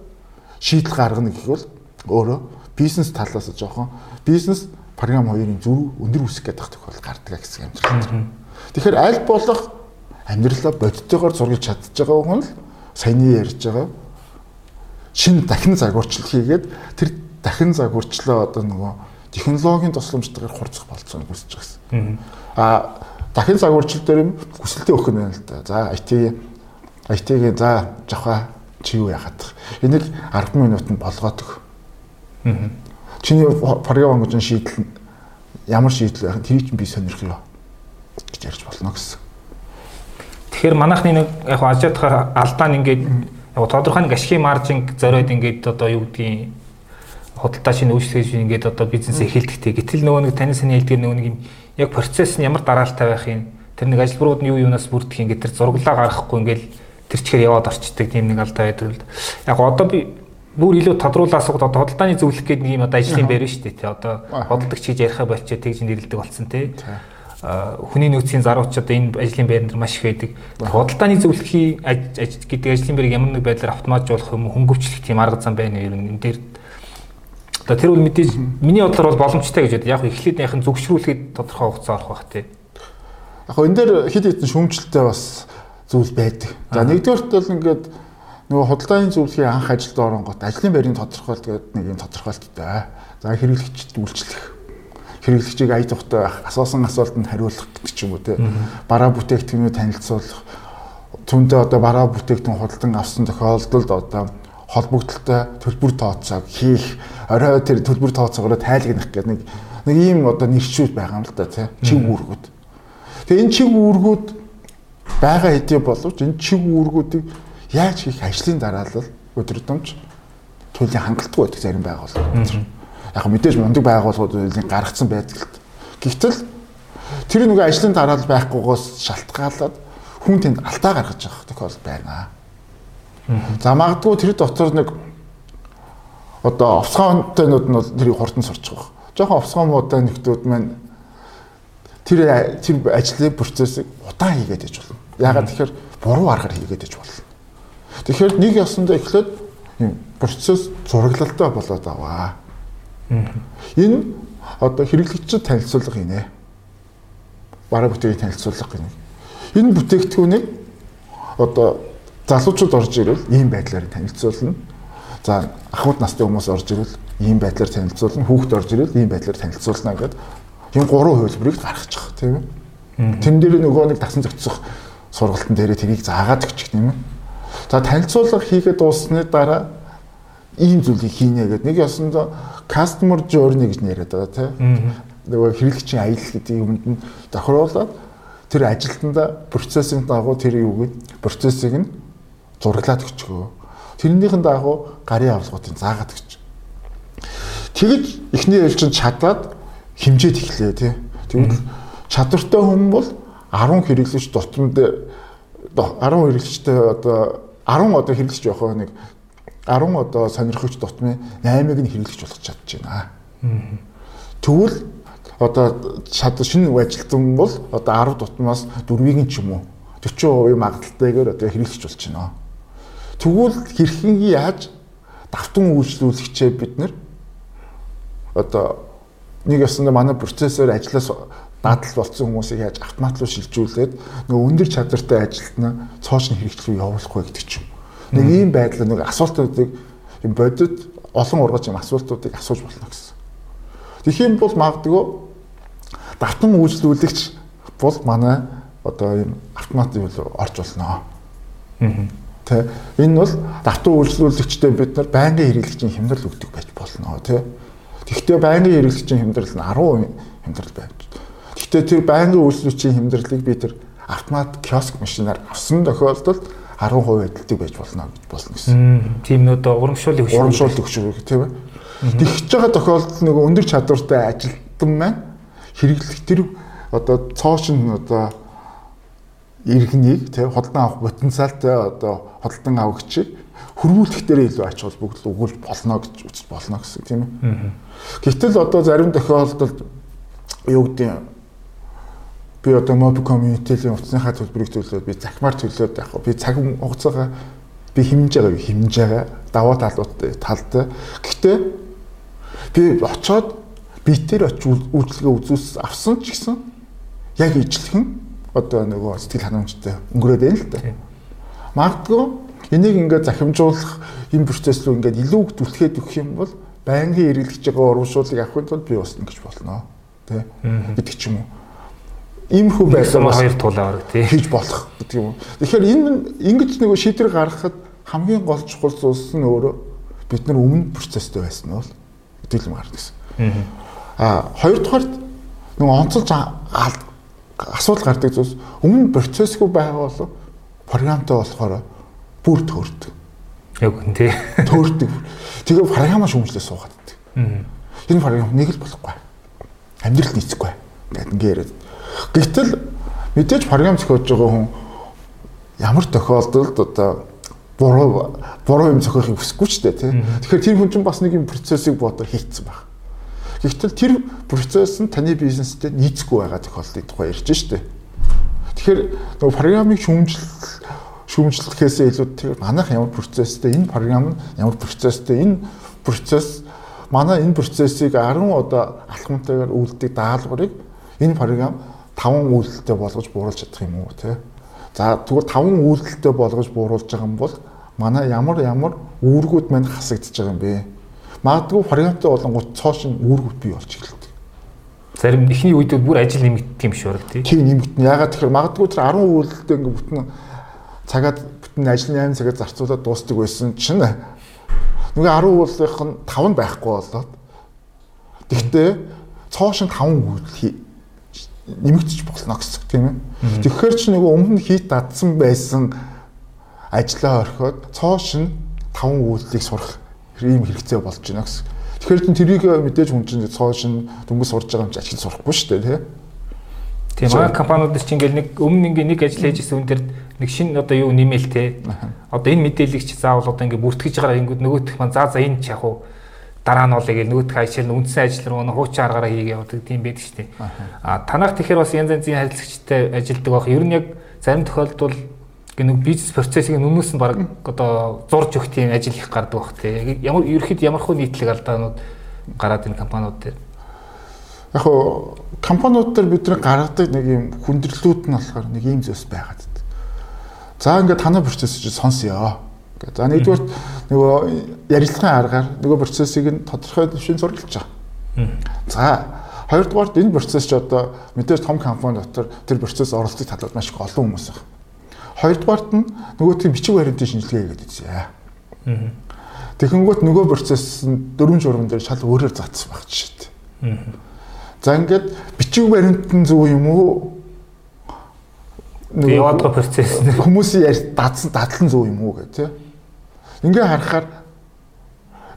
шийдэл гаргана гэх бол өөрөө бизнес талаас жоохон бизнес програм хоёрын зөв өндөр үсэх гэдэг тохиол гардаг гэсэн амьдрал. Тэгэхээр аль болох амьдралаа бодиттойгоор зургиж чадчих байгаа хүн л саяны ярьж байгаа шинэ дахин загварчлал хийгээд тэр дахин загварчлаа одоо нөгөө технологийн тусламжтайгаар хурцах болцоог хүсэж байгаа гэсэн. А дахин загварчил дээр хүсэлтээ өгөх нь байна л да. За IT IT-гийн за жавха чи юу яхад. Энийг 10 минутанд болгодог. Аа. Чиний програм онгоцон шийдэл ямар шийдэл байх тэрийг чинь би сонирх ёо гэж ярьж болно гэсэн. Тэгэхээр манайхны нэг яг ажиадахаар алдаа нь ингээд яг тодорхой нэг ашигын маржинг зориод ингээд одоо юу гэдгийг худалдаа шинэ үйлчлэгч ингээд одоо бизнес эхэлдэхтэй. Гэтэл нөгөө нэг таны саний хэлдгээр нөгөө нэг яг процесс нь ямар дараалтай байх юм. Тэр нэг ажилбарууд нь юу юунаас бүрдэх юм гэдэг тэр зурглаа гаргахгүй ингээд тэр чихээр яваад орчдөг тийм нэг алдаа байдаг л. Яг одоо би бүр илүү тодруулаа асуугаад одоо худалдааны зөвлөх гэдэг нэг юм одоо ажлын байр шүү дээ тий. Одоо худалдагч гэж яриахаа болчихоо тэгж нэрлдэг болсон тий. Хүний нөөцийн зарууч одоо энэ ажлын байр нар маш их байдаг. Худалдааны зөвлөхийн гэдэг ажлын байрыг ямар нэг байдлаар автоматжуулах юм хөнгөвчлөх тийм арга зам байна ер нь энэ дээр Одоо тэр үл мэдээж миний бодлоор бол боломжтой гэж байна. Яг эхлээд яхын зөвшрүүлэхэд тодорхой хугацаа орох бах тий. Яг энэ дээр хэд хэдэн шүүмжлэлтэй бас зүйл байдаг. За нэгдүгээрт бол ингээд нөгөө худалдааны зөвлөхийн анх ажилд оронгот ажлын байрны тодорхойлт гэдэг нэг юм тодорхойлттой. За хэрэглэгчд үйлчлэх. хэрэглэгчийг ая тухтай асуусан асуултанд хариулах гэдэг ч юм уу те. Бараа бүтээгдэхүүнээ танилцуулах түндээ одоо бараа бүтээгдэхүүн худалдан авсан тохиолдолд одоо холбогдолтой төлбөр тооцоог хийх орой тэр төлбөр тооцоогоор тайлгнах гэдэг нэг нэг ийм одоо нэрчүүд байгаа юм л да тий чиг үүргүүд. Тэгээ энэ чиг үүргүүд байгаа хэдий боловч энэ чиг үүргүүдийг яаж хийх ажлын дараалал өдрөдөмж туйлын хангалттай байдаг зарим байгууллага. Яг мэдээж мундаг байгууллагууд гаргацсан байдаг л. Гэхдээ тэр нэг ажлын дараалал байхгүйгоос шалтгаалаад хүн тэнд алдаа гаргаж байгаа тохиол байна. За магадгүй тэр дотор нэг одоо овсгооntойнууд нь бол тэрийг хурдан сурчих واخ. Жохон овсгоомуудаа нэгтүүд маань тэр тэр ажлын процессыг удаан хийгээд иж болно. Ягаад тэгэхээр буруу аргаар хийгээд иж болно. Тэгэхээр нэг ясандаа эхлээд юм процесс зураглалтай болоод аваа. Энэ одоо хэрэглэгчид танилцуулга хийнэ. Бараа бүтээгийн танилцуулга гинэ. Энэ бүтээгдэхүүнийг одоо залуучууд орж ирвэл ийм байдлаар танилцуулна. За ахуйд насны хүмүүс орж ирвэл ийм байдлаар танилцуулна. Хүүхд орж ирвэл ийм байдлаар танилцуулна гэдэг энэ гурван хувилбарыг гаргачих тийм ээ. Тэн дээр нөгөө нэг тасан зохицох сургалтын дээрээ тэрийг заагаад өгчих тийм ээ. За танилцуулга хийгээд дууссаны дараа ийм зүйлийг хийнэ гэдэг нэг ясандаа customer journey гэж нэрэд байгаа тийм. Нөгөө хэрэглэгчийн аялал гэдэг юмд нь тохируулаад тэр ажилтнда процессын дагуу тэр юуг процессыг нь зураглаад өчгөө. Тэрнийхэн дагуу гарын авлагуудыг заагаад өгч. Тэгэж эхний ээлжинд чадаад химжээд эхлэе тий. Тэгвэл чадвартай хүн бол 10 хэрэглэгч дотронд 10 хэрэглэгчтэй одоо 10 одоо хэрэглэгч явах нэг 10 одоо сонирхогч дотны 8-ыг нь хэрэглэж болох чадж байна. Тэгвэл одоо шат шинэ ажилтан бол одоо 10 дутмаас 4-ийг нь ч юм уу 40% магадaltaйгээр одоо хэрэглэж болж байна. Тэгвэл хэрхэн яаж давтан үйлчлүүлэгчээ бид нэр одоо нэг ясна манай процессор ажиллаас дадал болсон хүмүүсийг яаж автоматлуу шилжүүлээд нөгөө өндөр чадвартай ажилтнаа цоошин хэрэгчлүү явуулах вэ гэдэг ч юм. Нэг ийм байдлаар нэг асуултуудыг юм бодит олон ургач юм асуултуудыг асууж болно гэсэн. Тэгэх юм бол магадгүй давтан үйлчлүүлэгч бол манай одоо ийм автомат юу орж болно. Тэ энэ бол давтан үйлчлүүлэгчтэй бид нар байнгын хэрэглэгчийн хямдрал өгдөг байж болно тий. Гэхдээ байнгын хэрэглэгчийн хямдрал нь 10% хямдрал байж. Гэхдээ тэр байнгын үйлчлүүлэгчийн хямдралыг би тэр автомат киоск машинаар авсан тохиолдолд 10% эдэлдэг байж болно гэж болно гэсэн. Тийм нөө урамшуулыг хөшөө. Урамшуулыг хөшөө тийм ээ. Тэгж байгаа тохиолдолд нэг өндөр чадвартай ажилтан маань хэрэглэх тэр одоо цоошин одоо иргэнийг тий худалдан авах потенциалтай одоо худалдан авагчийг хөрвүүлэх дээр илүү ач холбогдол өгүүлж болно гэж үзэж болно гэсэн тийм ээ. Гэвтэл одоо зарим тохиолдолд юу гэдэг би одоо моб community-ийн утасныхаа төлбөрийг төлөөд би захимаар төлөөд яг би цаг хугацаагаа би хэмнэж байгаа хэмнэж байгаа даваа талуудтай талтай. Гэхдээ би очоод битээр очиж үйлчлэгээ үзүүлс авсан ч гэсэн яг ижлэхэн одоо нөгөө сэтгэл ханамжтай өнгөрөөд байна л да. Магадгүй энийг ингээд захимжуулах энэ процесс руу ингээд илүү түлхээд өгөх юм бол байнгын эргэлж байгаа урамшуулыг авахын тулд би бас ингэж болно. Тэ гэдэг ч юм уу. Иймэрхүү байдлаар хоёр тулаар тий хийж болох гэдэг юм. Тэгэхээр энэ ингэж нөгөө шийдвэр гаргахад хамгийн гол чухал зүйлс нь өөрөө бид нар өмнө процесстэй байсан нь бол гэдэг юм гарна гэсэн. А хоёрдугаарт нэг онцолж асуудал гардаг зүйлс өмнө процессгүй бол програмтай болохоор бүр төөрдөг. Яг үн тий. Төөрдөг. Тэгээ програмаа шүүмжлээ суугаад. Энэ програм нэг л болохгүй. Амьдрал нийцэхгүй. Ингээд ингээ яриад. Гэвтэл мэдээж програм зохиож байгаа хүн ямар тохиолдолд одоо буруу буруу юм зохиохыг хүсэхгүй ч дээ тий. Тэгэхээр тэр хүн чинь бас нэг юм процессыг бодоор хийцсэн баг. Гэхдээ тэр процесс нь таны бизнестэй нийцэхгүй байгаа тохиолдлыг тухай ярьж штэ. Тэгэхээр нөгөө программыг шүүмжлэл шүүмжлэхээс илүү тэр манайх ямар процесстэй энэ програм нь ямар процесстэй энэ процесс манай энэ процессыг 10 одоо алхамтайгаар үйлдэх даалгаврыг энэ програм 5 үйлдэлтэй болгож бууруулж чадах юм уу те. За тэгвэл 5 үйлдэлтэй болгож бууруулж байгаа юм бол манай ямар ямар үүргүүд мань хасагдчихж байгаа юм бэ? Магадгүй програмтай болонгууд цоошин үүргүүд бий болж эхэлдэг. Зарим ихний үед бүр ажил нэмэгдэх юм шиг баг тий. Тийм нэмэгдэн. Ягаад тэгэхээр магадгүй тэр 10 үйлдэлтэй ингээ бүтэн цагаад бүтэн ажил 8 цагаар зарцуулаад дуустдаг байсан чинь нөгөө 10 уулынх нь 5 нь байхгүй болоод тэгтээ цоошин 5 үйлдэл нэмэгдэж болно гэсэн тийм ээ. Тэгэхээр чи нөгөө өмнө хийт дадсан байсан ажлаа орхиод цоош нь 5 үйлдэлийг сурах ийм хэрэгцээ болж байна гэсэн. Тэгэхээр чин тэрийг мэдээж хүн чинь цоош нь дөнгөж сурж байгаа юм чи ажил сурахгүй шүү дээ тий. Тийм аа компаниуд чинь ингээл нэг өмнө ингээ нэг ажил хийж исэн хүн дээр нэг шинэ одоо юу нэмэл те. Одоо энэ мэдээллийг чи заавал одоо ингээ бүртгэж байгаа ингэүүд нөгөөх маань за за энэ ч яг уу дараа нь гэл нөгөөх ажил нь үндсэн ажил руу хуучин аргаараа хийгээ явдаг тийм байдаг шүү дээ. А танах тэгэхээр бас янз янзын харилцагчтай ажилдаг байх. Ер нь яг зарим тохиолдолд нэг бизнес процессыг өмнөөс нь баг одоо зурж өгөх тийм ажил их гардаг бах тий. Ямар ерхэд ямархуу нийтлэг алдаанууд гараад энэ компаниуд дээр. Яг хоо компаниуд дээр бидний гаргадаг нэг юм хүндрэлүүд нь болохоор нэг ийм зүйлс байгаад. За ингээд танай процесс чи Ингээд за нэгдүгээр нөгөө ярилцлагын аргаар нөгөө процессыг нь тодорхой төвшин зурлаж байгаа. За хоёрдугаард энэ процесс ч одоо мэдээж том компани дотор тэр процесс оролцох талууд маш их олон хүмүүс байна Хоёрдугаарт нь нөгөөдгийн бичиг баримтын шинжилгээ хийгээд үзье. Тэгэнгүүт нөгөө процесс нь дөрвөн журам дээр шал өөрөөр заасан баг жишээ. За ингээд бичиг баримт нь зөв юм уу? Нөгөө яваад байгаа процесс нь хүмүүсийн ярь дадсан дадлан зөв юм уу гэх тээ. Ингээ харахаар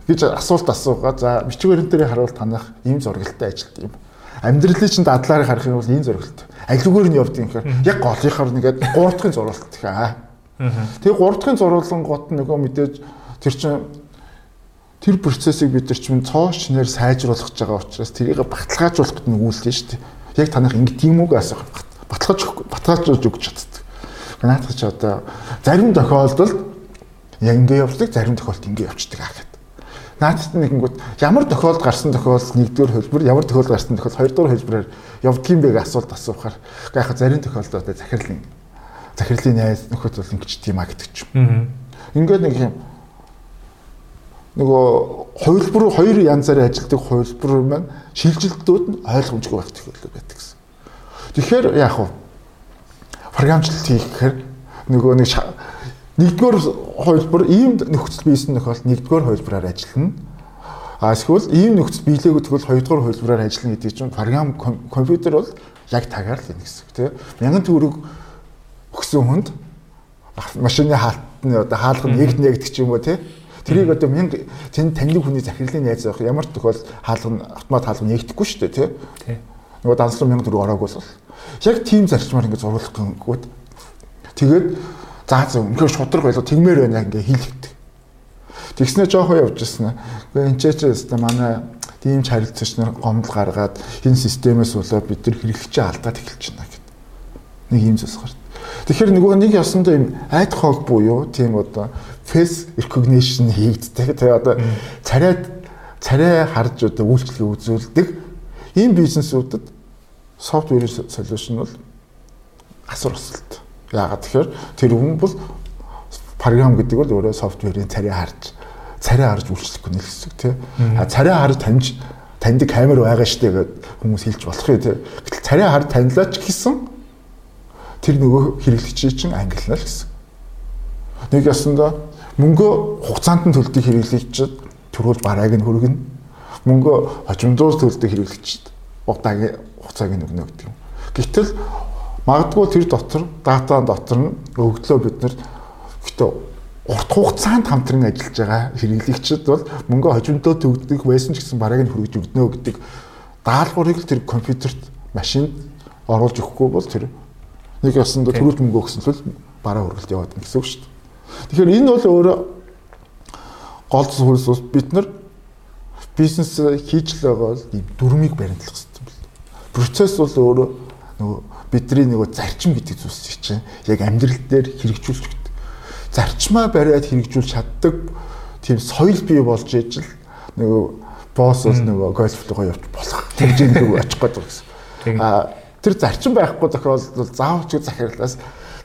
гэж асуулт асуугаа. За бичиг баримт дээр харуул танах ийм зургалтай ажилт юм. Амьдралын чинь дадлаарыг харах юм бол ийм зургалтай аливаагаар нь юм гэхээр яг голынхаар нэгээд 3 дахьын зурвалт гэх аа. Тэгээ 3 дахьын зурвалан гот нөгөө мэдээж тэр чинь тэр процессыг бид нар чинь цоош нэр сайжруулах гэж байгаа учраас тэрийг баталгаажуулах гэдэг нь үйлдэл шүү дээ. Яг танах ингэ тийм үг асах баталгааж баталгаажуулж өгч чаддаг. Наадах чи одоо зарим тохиолдолд яг ингэ явдаг, зарим тохиолдолд ингэ явцдаг аа гэдэг. Наадад нэгэнгүүт ямар тохиолдол гарсан тохиолдол нэгдүгээр хөлбөр, ямар тохиолдол гарсан тохиолдол хоёрдугаар хөлбөрөөр явдгийм бэ гэж асуулт асуухаар яг зарим тохиолдолд захирлын захирлын найз нөхөд бол ингэж тийм а гэдэг ч юм. Ингээд нэг юм нөгөө хувилбар хоёр янзаар ажилладаг хувилбар маань шилжилтүүд нь ойлгомжгүй байх тохиолдол байдаг гэсэн. Тэгэхээр яг хуу програмчлалт хийхээр нөгөө нэг нэгдүгээр хувилбар ийм нөхцөл бийсэн тохиолдолд нэгдүгээр хувилбараар ажиллана А эсвэл ийм нөхцөл биелээгүй тэгвэл хоёрдугаар хувилбараар ажиллана гэдэг чинь програм компьютер бол яг тагаар л юм гэсэн тийм. Мянган төгрөг өгсөн хүнд машины хаалтны одоо хаалга нэгд нэгдэг ч юм уу тийм. Тэрийг одоо мянга тэнд таньдаг хүний захирлын найз авах ямар тохиол хаалга нь автомат хаалга нэгдэхгүй шүү дээ тийм. Нөгөө данслуу мянга төгрөг ороогүй бол яг тийм зарчмаар ингэ зурулах гингүүд тэгээд заа зөө үнэхээр шудраг байлаа тэгмээр байна ингээ хийлэгдэг. Тэгснэ жоохон явж ирсэн. Гэхдээ энэ ч ч манай тийм харилцагч нар гомдол гаргаад энэ системээс болоод бид нар хэрэглэгчээ алдаад эхэлж байна гэдэг. Нэг юм зүйлс гарт. Тэгэхээр нөгөө нэг ясандаа юм айд хог буюу тийм одоо face recognition хийгддэг. Тэгээ одоо царайд царай харж одоо үйлчлэгээ үзүүлдэг ийм бизнесүүдэд софтвер солиушн бол асар осолт. Яагаад тэгэхээр тэр хүн бол програм гэдэг бол өөрөө софтверийн царай харж царай харж үйлчлэхгүй нэл хэсэг тий. А царай харж таньж таньдаг камер байгаа штэ гэд хүмүүс хэлж болох юм тий. Гэтэл царай харж танилаач гэсэн тэр нөгөө хэрэглэгчийн чинь ангилна л гэсэн. Нэг ясандаа мөнгө хугацаанд нь төлдөг хэрэглэгчид төрүүл барааг нь хөргөнө. Мөнгө хожимдуус төлдөг хэрэглэгчид удааг хугацааг нь өгнө гэдэг юм. Гэтэл магадгүй тэр дотор дата дотор нь өгдлөө бид нар гэтээ урт хугацаанд хамтран ажиллаж байгаа хэрэглэгчид бол мөнгө хожимдоо төгдөх байсан ч гэсэн бараг нь хүргэж өгднө гэдэг даалгаврыг л тэр компьютерт машинд оруулж өгөхгүй бол тэр нэг ясанд төрүүлт мөнгө өгсөн л бараа хөргөлт яваад байна гэсэн үг шүү дээ. Тэгэхээр энэ бол өөрөө гол зүйлс ус бид нар бизнес хийж л байгаа бол ийм дүрмийг баримтлах хэрэгтэй. Процесс бол өөрөө нөгөө бидний нөгөө зарчим гэдэг зүйлс чинь яг амьдрал дээр хэрэгжүүлж зарчмаа бариад хэрэгжүүлж чаддаг тийм соёл бий болж ижил нөгөө босс бол нөгөө гольфлогоо явж болох хэмжээнд рүү очих байгаа гэсэн. А тэр зарчим байхгүй тохиолдолд заавч захирлаас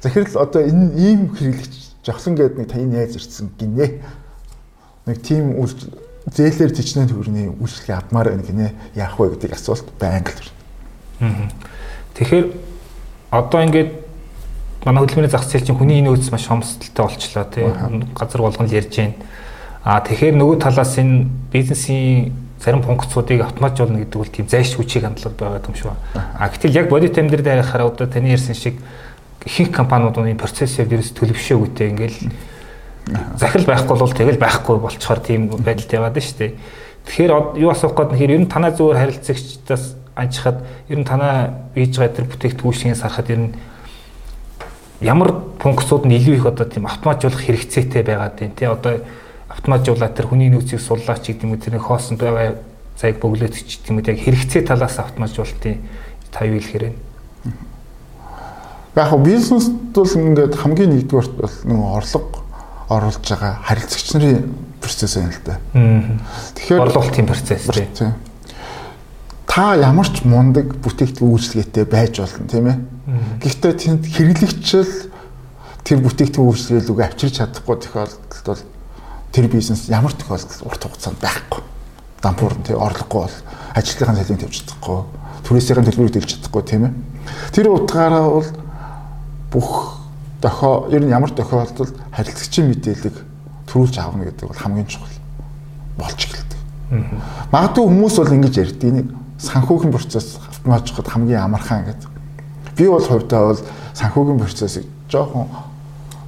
захирал одоо энэ ийм хэрэглэгч жавхлан гэдэг нэг таны найз ирсэн гинэ. Нэг тийм үйл зээлэр тичнээ төгрөний үйлчлэгээ авмаар байна гинэ. Яах вэ гэдэг асуулт байнга л Тэгэхээр одоо ингээд манай хөдөлмөрийн зах зээл чинь хүний нөөц маш хомсдолтой болчлоо тий. Газар болгон л ярьж байна. Аа тэгэхээр нөгөө талаас энэ бизнесийн зарим функцуудыг автоматжуулна гэдэг бол тийм зайш хүчийг хандлага байгаа юм шүү. А гэтэл яг бодит амьдрал харахаар одоо таны ярьсан шиг ихэнх компаниудын процессыг ерөөс төлөвшөөгүйтэй ингээл захирал байхгүй бол тэгэл байхгүй болчоор тийм байдалд яваад дээ. Тэгэхээр юу асуух гээд нэхэр ер нь танаа зүгээр харилцагчдаас анчхад ер нь танаа хийж байгаа тэр бүтээгдэхүүнээс харахад ер нь ямар функцууд нь илүү их одоо тийм автоматжуулах хэрэгцээтэй байгаад байна тий. Одоо автоматжуулаад тэр хүний нөөцийг суллаач гэдэг юм уу тэр хоосон байгаа цагийг бөглөөдөж гэдэг юм уу яг хэрэгцээ талаас автоматжуулалтын та юу хэлэхээр байна Яг нь бизнест бол ингээд хамгийн нэгдүгээр бол нөгөө орлого оруулж байгаа харилцагч нарын процесс юм л да. Тэгэхээр орлуулалтын процесс тийм. Та ямар ч мундаг бүтээгдэхүүн үйлчлэгээтэй байж болно тийм ээ. Гэхдээ тэнд хэрэглэгчл тэр бүтээгдэхүүн үйлчлэгээ рүү авчирч чадахгүй тохиолдолд бол тэр бизнес ямар тохиолдолд урт хугацаанд байхгүй. Дампуур тийм орлогогүй бол ажлынхаа салхийг тавьж чадахгүй, түрээсийн төлбөрийг төлж чадахгүй тийм ээ. Тэр утгаараа бол бүх дохоо ер нь ямар тохиолдолд харилцагчийн мэдээлэл төрүүлж авна гэдэг бол хамгийн чухал болж эхэлдэг. Магадгүй хүмүүс бол ингэж ярьдаг нэг санхүүгийн процесс автоматжихад хамгийн амархан гэдэг. Би бол хувьдаа бол санхүүгийн процессыг жоохон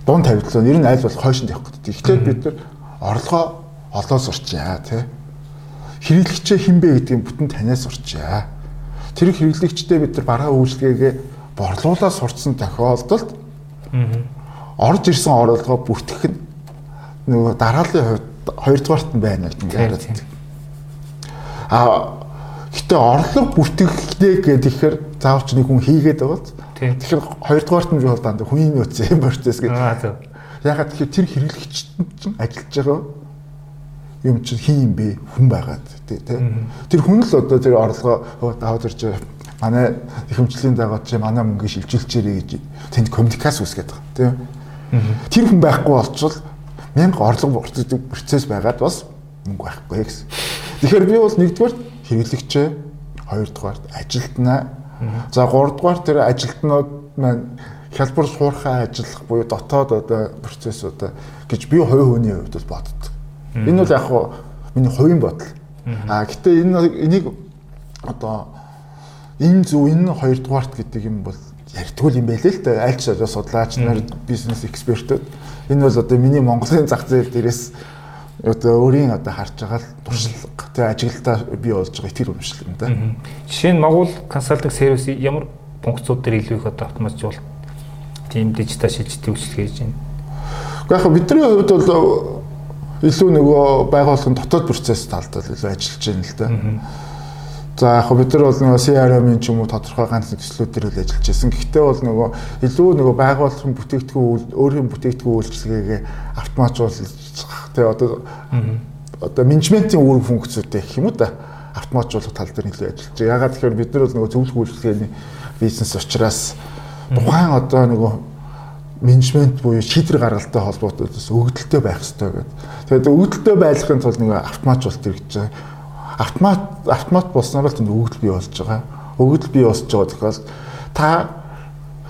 дунд тавилтлаа ер нь аль бол хойшинд явах гэдэг. Эхлээд бид нар орлогоо олоо сурчаа тий. Хэрэглэгчээ хинбэ гэдгийг бүтэн танаас сурчаа. Тэр хэрэглэгчтэй бид нар бараа үйлчлэгээгээ борлуулаад сурцсан тохиолдолд орж ирсэн орлогоо бүртгэх нь нөгөө дарааллын хувьд хоёрдугаарт нь байна гэж яриад. А гэтээ орлого бүртгэхнэ гэхээр заавч нэг хүн хийгээд байгаа. Тэгэхээр хоёрдугаарт нь бол дандаа хүний нөөц юм процесс гэдэг. Ягаад тэгэхээр тэр хэрэглэгч чинь ажиллаж байгаа юм чинь хин юм бэ? Хүн байгаад тий. Тэр хүн л одоо тэр орлогоо даваад ирж манай ихэмжлийн дагаад чи манай мөнгө шилжүүлчихэрэй гэж тэнд коммуникац үүсгээд байгаа тийм тэр хүн байхгүй болчвол мянга орлого процесс процесс байгаад бас мөнгө байхгүй гэсэн. Тэгэхээр би бол нэгдүгээр хэрэглэгчээ хоёрдугаар ажилтнаа за гуравдугаар тэр ажилтнууд маань хялбар суурхай ажиллах буюу дотоод одоо процессуудаа гэж би хувь хүний хувьд бол боддог. Энэ бол яг хуу миний хувийн бодол. А гэтээ энэ энийг одоо энэ зөв энэ хоёрдугаарт гэдэг юм бол ярьдгүй юм байлээ л дээ. Аль ч одоо судлаач нар бизнес экспертүүд энэ бол одоо миний Монголын зах зээл дээрээс одоо өөрийн одоо харж байгаа л туршлага тэгээ ажиглалтаа бий болж байгаа итгэл үнэмшил юм да. Жишээ нь Монгол консалтинг сервис ямар функцууд дээр илүү их одоо автоматжуул тийм дижитал шилжилтийн үйлчлэг хийж байна. Гэхдээ яг бидний хувьд бол илүү нөгөө байгууллагын дотоод процесс талд илүү ажиллаж байна л да. За яг бид нар бол нөгөө CRM-ийн ч юм уу тодорхой ганц төслүүд төр үл ажиллаж байсан. Гэхдээ бол нөгөө илүү нөгөө байгууллагын бүтээгдэхүүн өөрийн бүтээгдэхүүн үйлчилгээгээ автоматжуулах тий одоо одоо менежментийн үүрэг функцүүдтэй гэх юм уу да автоматжуулах тал дээр илүү ажиллаж байгаа. Ягаад тэгэхээр бид нар бол нөгөө зөвлөх үйлчилгээний бизнес учраас тухайн одоо нөгөө менежмент буюу шийдвэр гаргалтай холбоотойгоос өгдөлтөй байх хэрэгтэй гэдэг. Тэгээд өгдөлтөй байхын тулд нөгөө автоматжуулалт хэрэгжиж байгаа автомат автомат болсноор л тэнд өгөгдөл бий болж байгаа. Өгөгдөл бий болж байгаа тохиол та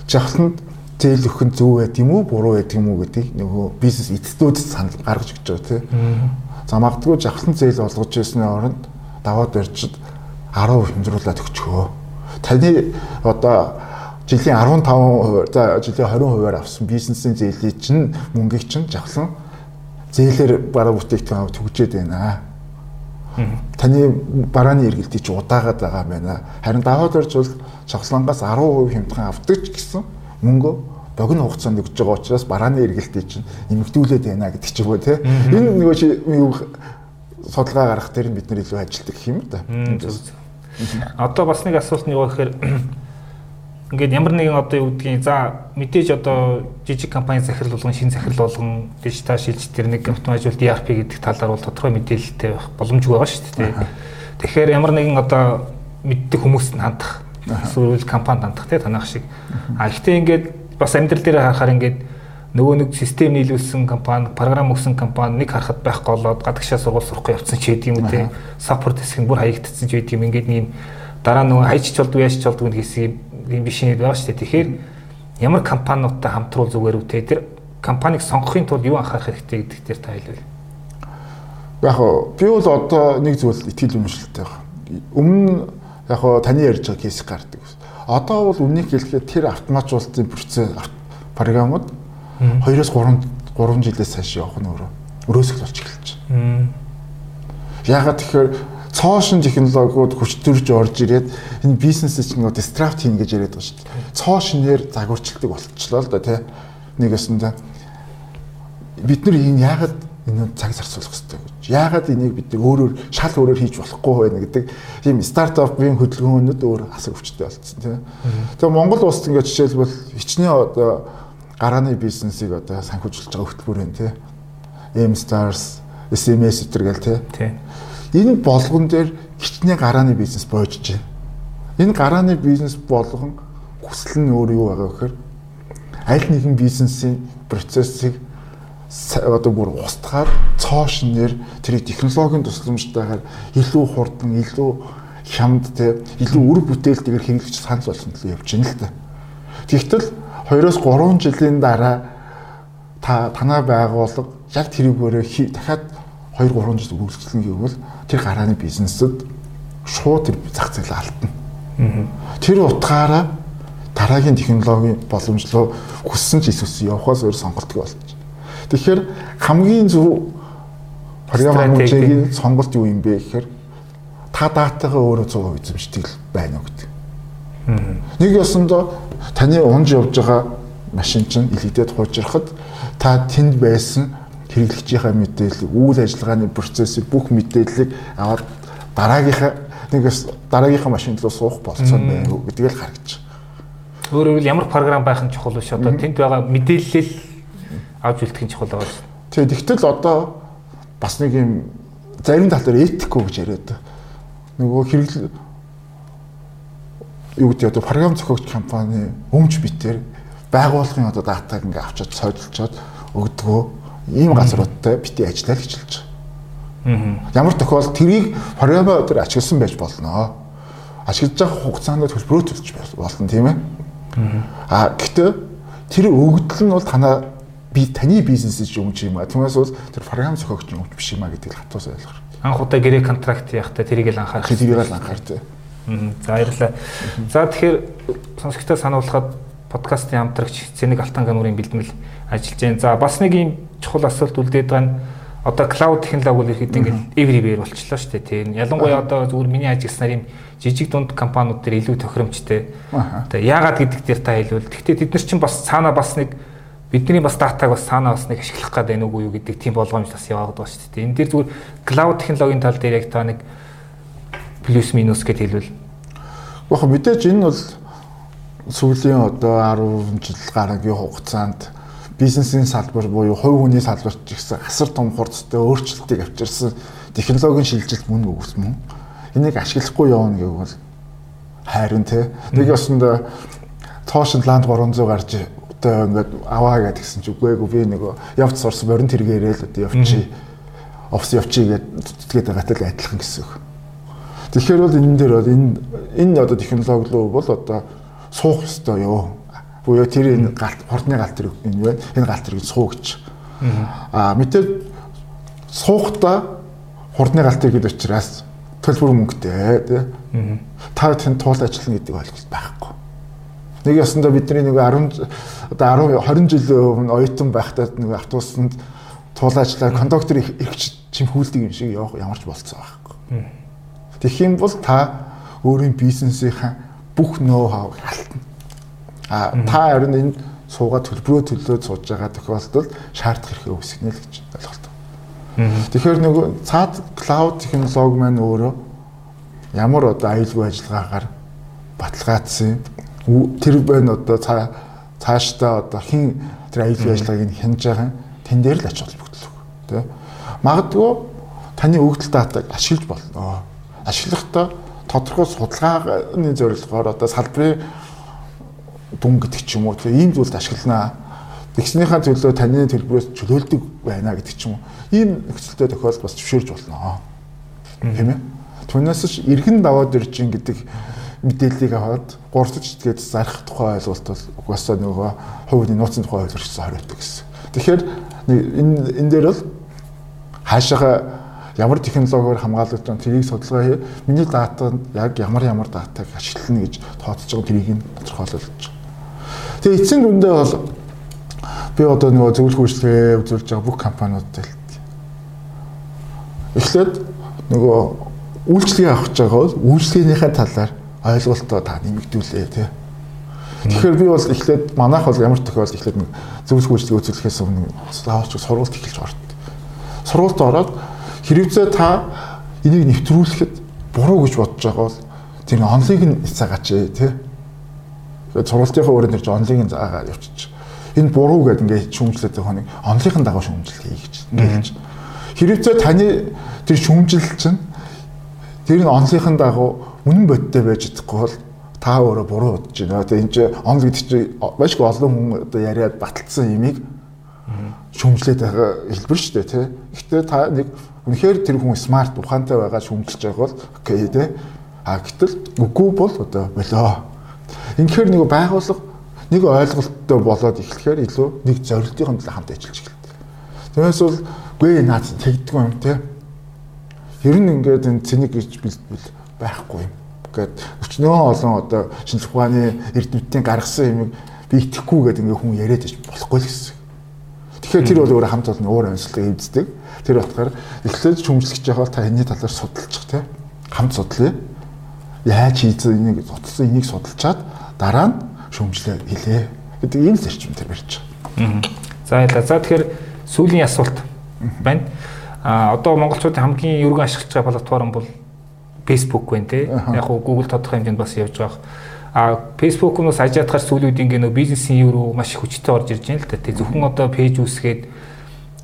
жавхланд зээл өгөх нь зөв байт юм уу буруу байт юм уу гэдгийг нөгөө бизнес эцэстүүд санал гаргаж өгч байгаа тийм. За магадгүй жавхлан зээл олгож ирсний оронд даваад барьчид 10% хэмжруулаад өгчөө. Таны одоо жилийн 15% за жилийн 20%-аар авсан бизнесийн зээлийн чинь мөнгийг чинь жавхлан зээлээр бараа бүтээгдэхүүн төгжээд байна Таны барааны эргэлтийг чи удаагаад байгаа байна. Харин даваад орж бол цогцлонгоос 10% хямдхан авдаг ч гэсэн мөнгө богино хугацаанд өгч байгаа учраас барааны эргэлтийг чинь нэмэгдүүлээд байна гэдэг ч юм уу те. Энэ нөгөө чи судалгаа гаргах дээр бид нар илүү ажилтдаг юм да. Одоо бас нэг асуулт нь юу гэхээр ингээд ямар нэгэн одоо юу гэдгийг за мэдээж одоо жижиг компани захирал болгон шин захирал болгон дижитал шилжилт төр нэг автоматжуулалт ERP гэдэг талаар бол тодорхой мэдээлэлтэй байх боломжгүй байгаа шүү дээ. Тэгэхээр ямар нэгэн одоо мэддэг хүмүүст нь хандах эсвэл компанид хандах те танах шиг. А гэхдээ ингээд бас амьдрал дээр харахаар ингээд нөгөө нэг систем нийлүүлсэн компани, програм өгсөн компани нэг харахад байхгүй болоод гадагшаа сургууль сурахгүй явцсан ч гэдэг юм үү те. Саппорт хэсэг нь бүр хаягдсан ч гэдэг юм ингээд нэг дараа нөгөө хайчч болдгоо яашч болдгоо гэсэн юм биш нэг байгаа шүү дээ. Тэгэхээр ямар компаниудтай хамтруул зүгээр үү те тэр компанийг сонгохын тулд юу анхаарах хэрэгтэй гэдэг дээр та хэлвэл. Яг би бол одоо нэг зүйл итгэл үнэмшилтэй байна. Өмнө яг таны ярьж байгаа кейс гардаг. Одоо бол үнийг хэлэхэд тэр автоматжуулалтын процесс програмууд 2-оос 3 3 жилээс цааш явах нь өөрөө өрөөсгөл болж эхэлж байна. Ягаад тэгэхээр цоошин технологиуд хүчтөрж орж ирээд энэ бизнесээ чинь дистрапт хийн гэж яриад байгаа шүү дээ. Цоошинээр загварчилдаг болчихлоо л да тий. Нэг өсөндөө бид нар энэ ягаад энэ цаг зарцуулах хэрэгтэй гэж. Яагаад энийг бид өөрөөр шал өөрөөр хийж болохгүй байна гэдэг тийм стартапын хөдөлгөөнүүд өөр асар өвчтэй болсон тийм. Тэгээ Монгол улсад ингээд жишээлбэл хичнээн одоо гарааны бизнесийг одоо санхүүжүүлж байгаа хөтөлбөр байна тийм. M Stars, SMS өтер гэл тийм. Энэ болгон дээр хичнээн гарааны бизнес боожж байна. Энэ гарааны бизнес болгон хүсэл нь өөр юу байгаа гэхээр аль нэгэн бизнесийн процессыг одоо бүр устгаар цоош нэр тэр технологийн тусламжтайгаар илүү хурдан, илүү хямд те илүү үр бүтээлтэйгээр хэмжиж санал болсон төлөө явж байна л та. Тэгтэл 2-оос 3 жилийн дараа та танаа байгууллага яг тэрүүгээрээ дахиад 2 3 жил үйлчлэн гэвэл тэр гарааны бизнесэд шууд тэр зах зээл алдна. Тэр утгаараа дараагийн технологийн боломжлоо хүссэн ч эсвэл явахаас өөр сонголтгүй болж. Тэгэхээр хамгийн зөв програм хэмжээгийн сонголт юу юм бэ гэхээр та датагаа өөрөө 100% эзэмшдэг байна уу гэдэг. Нэг ёсондоо таны унж явж байгаа машин чинь илэгдээд хуужрахад та тэнд байсан хэрэглэгчийнхаа мэдээлэл, үйл ажиллагааны процессыг бүх мэдээллийг аваад дараагийнхаа нэгээс дараагийнхаа машинд руу суух болцоо байна уу гэдгийг л байгаа. Өөрөөр хэлбэл ямар програм байх нь чухал биш одоо тэнд байгаа мэдээлэл авч үлдэх нь чухал байгаа шүү. Тэгээ тэгтэл одоо бас нэг юм зарим тал дээр этикгүй гэж яриад нөгөө хэрэглэл юу гэдэг одоо програм зохиогч компани өмч битээр байгууллагын одоо датаг ингээ авчиж цойдлцоод өгдөгөө ийм газруудтай бити ажиллаа гэж хэлж байгаа. Ямар тохиолдолд тэрийг програмаа өдөр ашигласан байж болно. Ашиглаж байгаа хугацаанд төлбөрөө төлж болно тийм ээ. А гэхдээ тэр өгдөл нь бол танаа би таны бизнесэж юм чи юм а. Түүнээс бол тэр програм зохиогч юм биш юм а гэдгийг хатуус ойлгох. Анх удаа гэрээ контракт яхахтаа тэрийг л анхаарах. Тэрийг л анхаар тий. За баярлалаа. За тэгэхээр сонсогчдоо сануулхад подкастын хамтрагч Цэник Алтан гамурын бэлтгэл ажиллаж байна. За бас нэг юм чухал асуулт үлдээд байгаа нь одоо клауд технологи бол ихэд ингээд everywhere болчихлоо шүү дээ тийм. Ялангуяа одоо зүгээр миний ажилласнаар юм жижиг дунд компаниуд төр илүү тохиромжтой. Одоо яагаад гэдэг дээр та хэлвэл гэхдээ тэд нар чинь бас цаана бас нэг бидний бас датаг бас цаана бас нэг ашиглах байна уу юу гэдэг тийм болгоомж бас яваад байгаа шүү дээ. Энэ дээр зүгээр клауд технологийн тал дээр яг та нэг плюс минус гэж хэлвэл. Яг мэдээж энэ бол сүүлийн одоо 10 жил гарагийн хугацаанд бизнесийн салбар буюу хувь хүний салбарт ч гэсэн асар том хурдтай өөрчлөлтийг авчирсан технологийн шилжилт мөн үгс мөн. Энийг ашиглахгүй явна гэвэл хайрын те. Нэг ёсонд тоошин ланд 300 гарч одоо ингээд аваа гэдгсэн чи үгүй би нөгөө явц сурсан борин тэргээрээ л одоо явчих. Офс явчих гэдэг тэгээд байгаатай л адилхан гэсэн үг. Тэгэхээр бол энэ дээр бол энэ энэ одоо технологи руу бол одоо суух ёстой юу? Буюу тэр энэ галт хурдны галт тэрэг энэ байна. Энэ галт тэрэг суу гэж. Аа мэдээ суухта хурдны галт гэдэг учраас төлбөр мөнгөтэй тий. Та тэнд туул ажиллана гэдэг ойлголт байхгүй. Нэг ясандаа бидний нэг 10 одоо 10 20 жил өмнө оюутан байхдаа нэг автобусанд туул ажиллаа кондуктор ирэх чимхүүлдэг юм шиг ямар ч болцсон байхгүй. Тэгэх юм бол та өөрийн бизнесийнхаа бүх ноу хавыг халтна. А та харин энэ суугаад төлбөрөө төлөөд сууж байгаа тохиолдолд шаардах хэрэгтэй үүсгэнэ л гэж ойлголт. Тэгэхээр нөгөө цаад клауд технологи маань өөрөө ямар одоо аюулгүй ажиллагаагаар баталгаажсан тэр байна одоо цаашдаа одоо хин тэр аюулгүй ажиллагааг нь хянаж байгаа тэн дээр л ач холбогдол үг тий. Магадгүй таны өгдөл датаг ашиглаж болно. Ашиглахдаа тодорхой судалгааны зорилгоор одоо салбарын дүн гэдэг ч юм уу ийм зүйлд ашигланаа. Тэгснийхаа төлөө таны төлбөрөөс чөлөөлдөг байна гэдэг ч юм уу. Ийм нөхцөлтэй тохиолдол бас зөвшөөрж болно. Тийм ээ. Түүнээс ч эргэн даваад ирж ин гэдэг мэдээллийг аваад гурдж тэгээд зарах тухай ойлголт бол угаасаа нөгөө хувийн нууцны тухай ойлголцсон хариулдаг гэсэн. Тэгэхээр энэ энэ дээр бол хаашаага ямар технологиор хамгаалагдж байгаа тэрийг судалгаа хий. Миний датанд яг ямар ямар датаг ашиглана гэж тооцож байгаа тэрийг нь тодорхойлож байгаа. Тэгээ эцсийн дүндээ бол би одоо нөгөө зөвлөх үйлчлэгээ үзүүлж байгаа бүх компаниудад эхлээд нөгөө үйлчлэгээ авах гэж байгаа бол үйлчлэгээнийхээ талаар ойлголтоо та нэмэгдүүлээ тий. Тэгэхээр би бол эхлээд манайх бол ямар тохиолдолд эхлээд зөвлөх үйлчлэгээ үзүүлэхээс өмнө заавалч сургуульд эхэлж орд. Сургуульд ороод хэрвээ та энийг нэвтрүүлэхэд буруу гэж бодож байгаа бол тэр онлыг нь цаагач тий. Тэгээд сургалтынхаа өрөөнд ирж онлыг нь заагаа явчих. Энэ буруу гэдэг ингээд шүүмжлээд байгаа нэг онлынхын дагуу шүүмжлэл хий гэж ингээд Хэрвээ таны тэр шүүмжил чинь тэр нь онлынхын дагуу үнэн бодтой байж чадахгүй бол та өөрөө буруу бодож байна. Тэгээ энэ чинь онл гэдэг чинь маш их олон хүн одоо яриад баталсан имийг шүүмжлээд байгаа хэлбэр шүү дээ тий. Гэхдээ та нэг үнэхээр тэр хүн смарт ухаантай байгаа шүүмжилж байгаа бол окей тий. А гэтэл үгүй бол одоо болоо. Инхээр нэг байгууллага нэг ойлголттой болоод эхлэхээр илүү нэг зорилтын төлөө хамт ажиллаж эхэлдэг. Тэгээс бол Гүй наад тэгдэггүй юм те. Ер нь ингээд энэ цэник гэж бэлтгэл байхгүй юм. Ингээд өчнөө олон одоо шинжлэх ухааны эрдэмтдийн гаргасан юмыг би итгэхгүй гэдэг ингээд хүн яриад иж болохгүй л гэсэн. Тэгэхээр тэр бол өөрөө хамт олон өөр онцлог эвддэг. Тэр болохоор эхлээд гэж байгаа та энэний талаар судалчих те. Хамт судлаа. Яаж хийсэн энийг судалсан энийг судалчаад дараа нь шүмжлээ хэлээ гэдэг ийм зарчим дээр барьж байгаа. За яа. За тэгэхээр сүүлийн асуулт байна. А одоо монголчуудын хамгийн өргөн ашиглаж байгаа платформ бол Facebook байна те. Яг уу Google тодорхой хэмжээнд бас явж байгаа. А Facebook нь бас ажиадахаар сүүлийн үед ингээ нөө бизнесийн юу руу маш хүчтэй орж ирж байна л та. Тэг зөвхөн одоо пэйж үүсгээд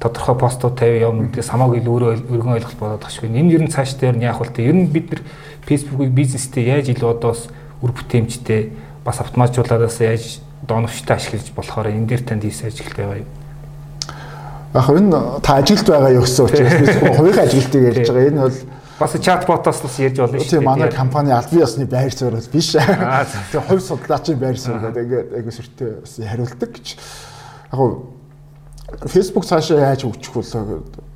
тодорхой постууд тавь явна гэдгээс хамаагүй л өөрөө өргөн ойлголт болоод шүү. Энэ ер нь цааш дээр нь яах вэ? Ер нь бид нар Facebook-ыг бизнестэй яаж илүү одоос үр бүтээмжтэй бас автоматжуулаад яаж дооновчтой ашиглаж болохоор энэ дээр танд ийс ажиглалт байгаа юм. Яг энэ та ажилд байгаа юу гэсэн учраас би хувийн ажилтыг ярьж байгаа. Энэ бол бас чатботоос бас ярьж болно шүү дээ. Тийм манай компани албан ёсны байр суурь бол биш. Тэгээ хувь судлаачийн байр суурь гэдэг ингээд айгу сүртэй бас хариулдаг гэж. Яг Facebook цаашаа яаж хөгжих вэ.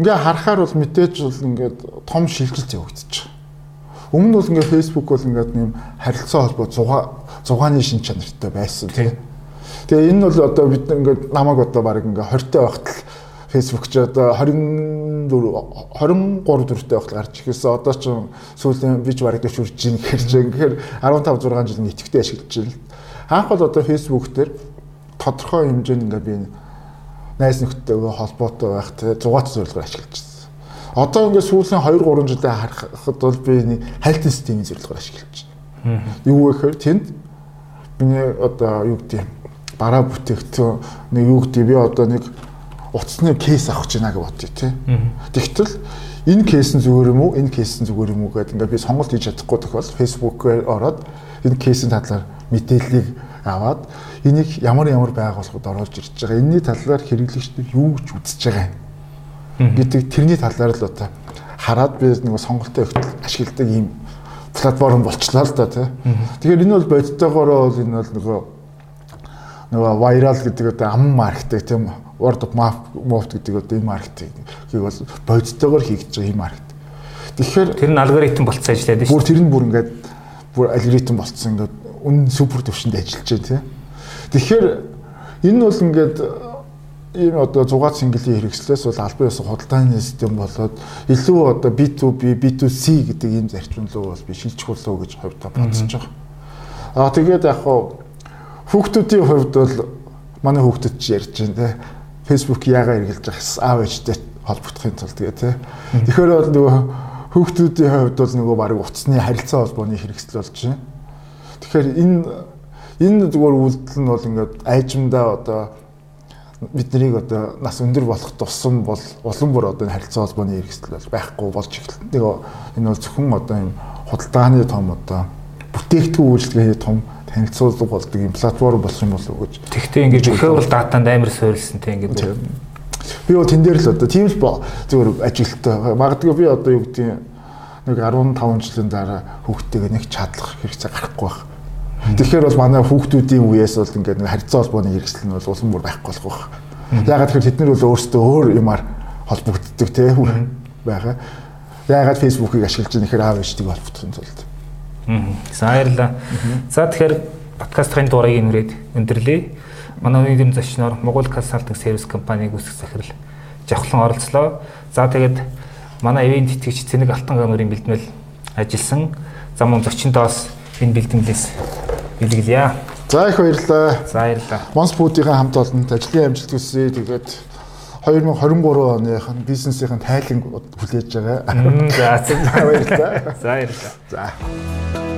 Ингээ харахаар бол мэдээж бол ингээд том шилжилт явагдчих. Өмнө бол ингээ Facebook бол ингээд нэм харилцаа холбоо 6 6-ны шин чанартай байсан тийм Тэгээ энэ бол одоо бид ингээд намайг одоо баг ингээд 20 тай байхад л Facebook ч одоо 24 23 4-тэй байхад гарч ихэсэн. Одоо ч сүүлийн бич бараг дэвшүүлж гин гэхэр чинь тэгэхээр 15 6 жил нэтгэвтэй ашиглаж байна. Анх бол одоо Facebook дээр тодорхой хэмжээнд ингээд би найз нөхдөйгөө холбоотой байх зугаат зорилгоор ашиглаж байна. Одоо ингээд сүүлийн 2 3 жилдээ харахад бол би хайлтын системийн зорилгоор ашиглаж байна. Юу вэ гэхээр тэнд миний одоо юу гэдэг бараа бүтээгдэхүүн нэг юу гэдэг би одоо нэг утасны кейс авах гэж байна гэж бодъё тий. Тэгтэл энэ кейс нь зүгээр юм уу? Энэ кейс нь зүгээр юм уу гэдэг ингээд би сонголт хийж чадахгүй тохиол фэйсбүүкээр ороод энэ кейсийн талаар мэдээллийг аваад энийг ямар ямар байгууллагад оруулж ирж байгаа. Энийний талаар хэрэглэгчдэр юу гэж үзэж байгаа юм гэдэг тэрний талаар л одоо хараад би нэг сонголтоо өгтөл ашигладаг ийм платформ болчлаа л да тий. Тэгэхээр энэ бол бодиттойгоороо бол энэ бол нөгөө нөгөө viral гэдэг одоо ам маркетинг тийм word of mouth гэдэг одоо энэ маркетингийг бол бодиттойгоор хийгдэж байгаа юм маркетинг. Тэгэхээр тэр нь алгоритм болцсон ажиллаад шүү. Бүр тэр нь бүр ингээд бүр алгоритм болцсон ингээд үнэн супер төвшөнд ажиллаж байна тийм. Тэгэхээр энэ бол ингээд ийм одоо зугаат сингэлийн хэрэгслээс бол албан ёсны худалдааны систем болоод илүү одоо B2B, B2C гэдэг ийм зарчим руу бол би шилжих болов гэж хувьдаа бодсож байгаа. Аа тэгээд яг хаа Хүүхдүүдийн хувьд бол манай хүүхдүүд ч ярьж байна те. Facebook яагаад эргэлж байгаа аав ээжтэй холбогдохын тулд тэгээ те. Тэгэхээр бол нөгөө хүүхдүүдийн хувьд бол нөгөө баг утасны харилцаа холбооны хэрэгсэл болж байна. Тэгэхээр энэ энэ зүгээр үйлдэл нь бол ингээд айжмдаа одоо биднийг одоо нас өндөр болох тусам бол улам бүр одоо харилцаа холбооны хэрэгсэл бол байхгүй болж эхэлсэн. Тэгээ энэ бол зөвхөн одоо юм худалдааны том одоо бүтээгдэхүүн үйлчлэгээний том танилцуулга болдог юм платформ болох юм болов уу гэж. Тэгтээ ингээд өхөөл датанд амар суурилсан те ингээд би бол тэн дээр л одоо тийм л зүгээр ажилттай. Магадгүй би одоо юу гэдэг нэг 15 жилийн дараа хүүхдтэйгээ нэг чадлах хэрэгцээ гарахгүй байх. Тэгэхээр бол манай хүүхдүүдийн үеэс бол ингээд харьцаа холбооны хэрэгсэл нь бол улам бүр байхгүй болох байх. Ягаад гэхээр тэд нар бол өөрсдөө өөр юмар холбогддог те байгаа. Ягаад фэйсбүүкийг ашиглаж байгаа нэхэр аав ээжтэйг холбогдохын тулд. За баярлалаа. За тэгэхээр подкастын дугаарыг нэмрээд өндөрлөе. Манай өнөөдрийн зочноор Монгол консалтинг сервис компаниг үүсгэх захирал Жавхлан оролцлоо. За тэгээд манай ивент тэтгэгч Цэник Алтан гамрын бэлтгэл ажилласан зам мөн зочиндоос энэ бэлтгэлээс бэлгэлье. За их баярлалаа. За баярлалаа. Монс Фүүдийн хамт олонд ажлын амжилт хүсье. Тэгээд 2023 оных нь бизнесийн тайлан хүлээж байгаа. *laughs* За баярлалаа. За баярлалаа. За.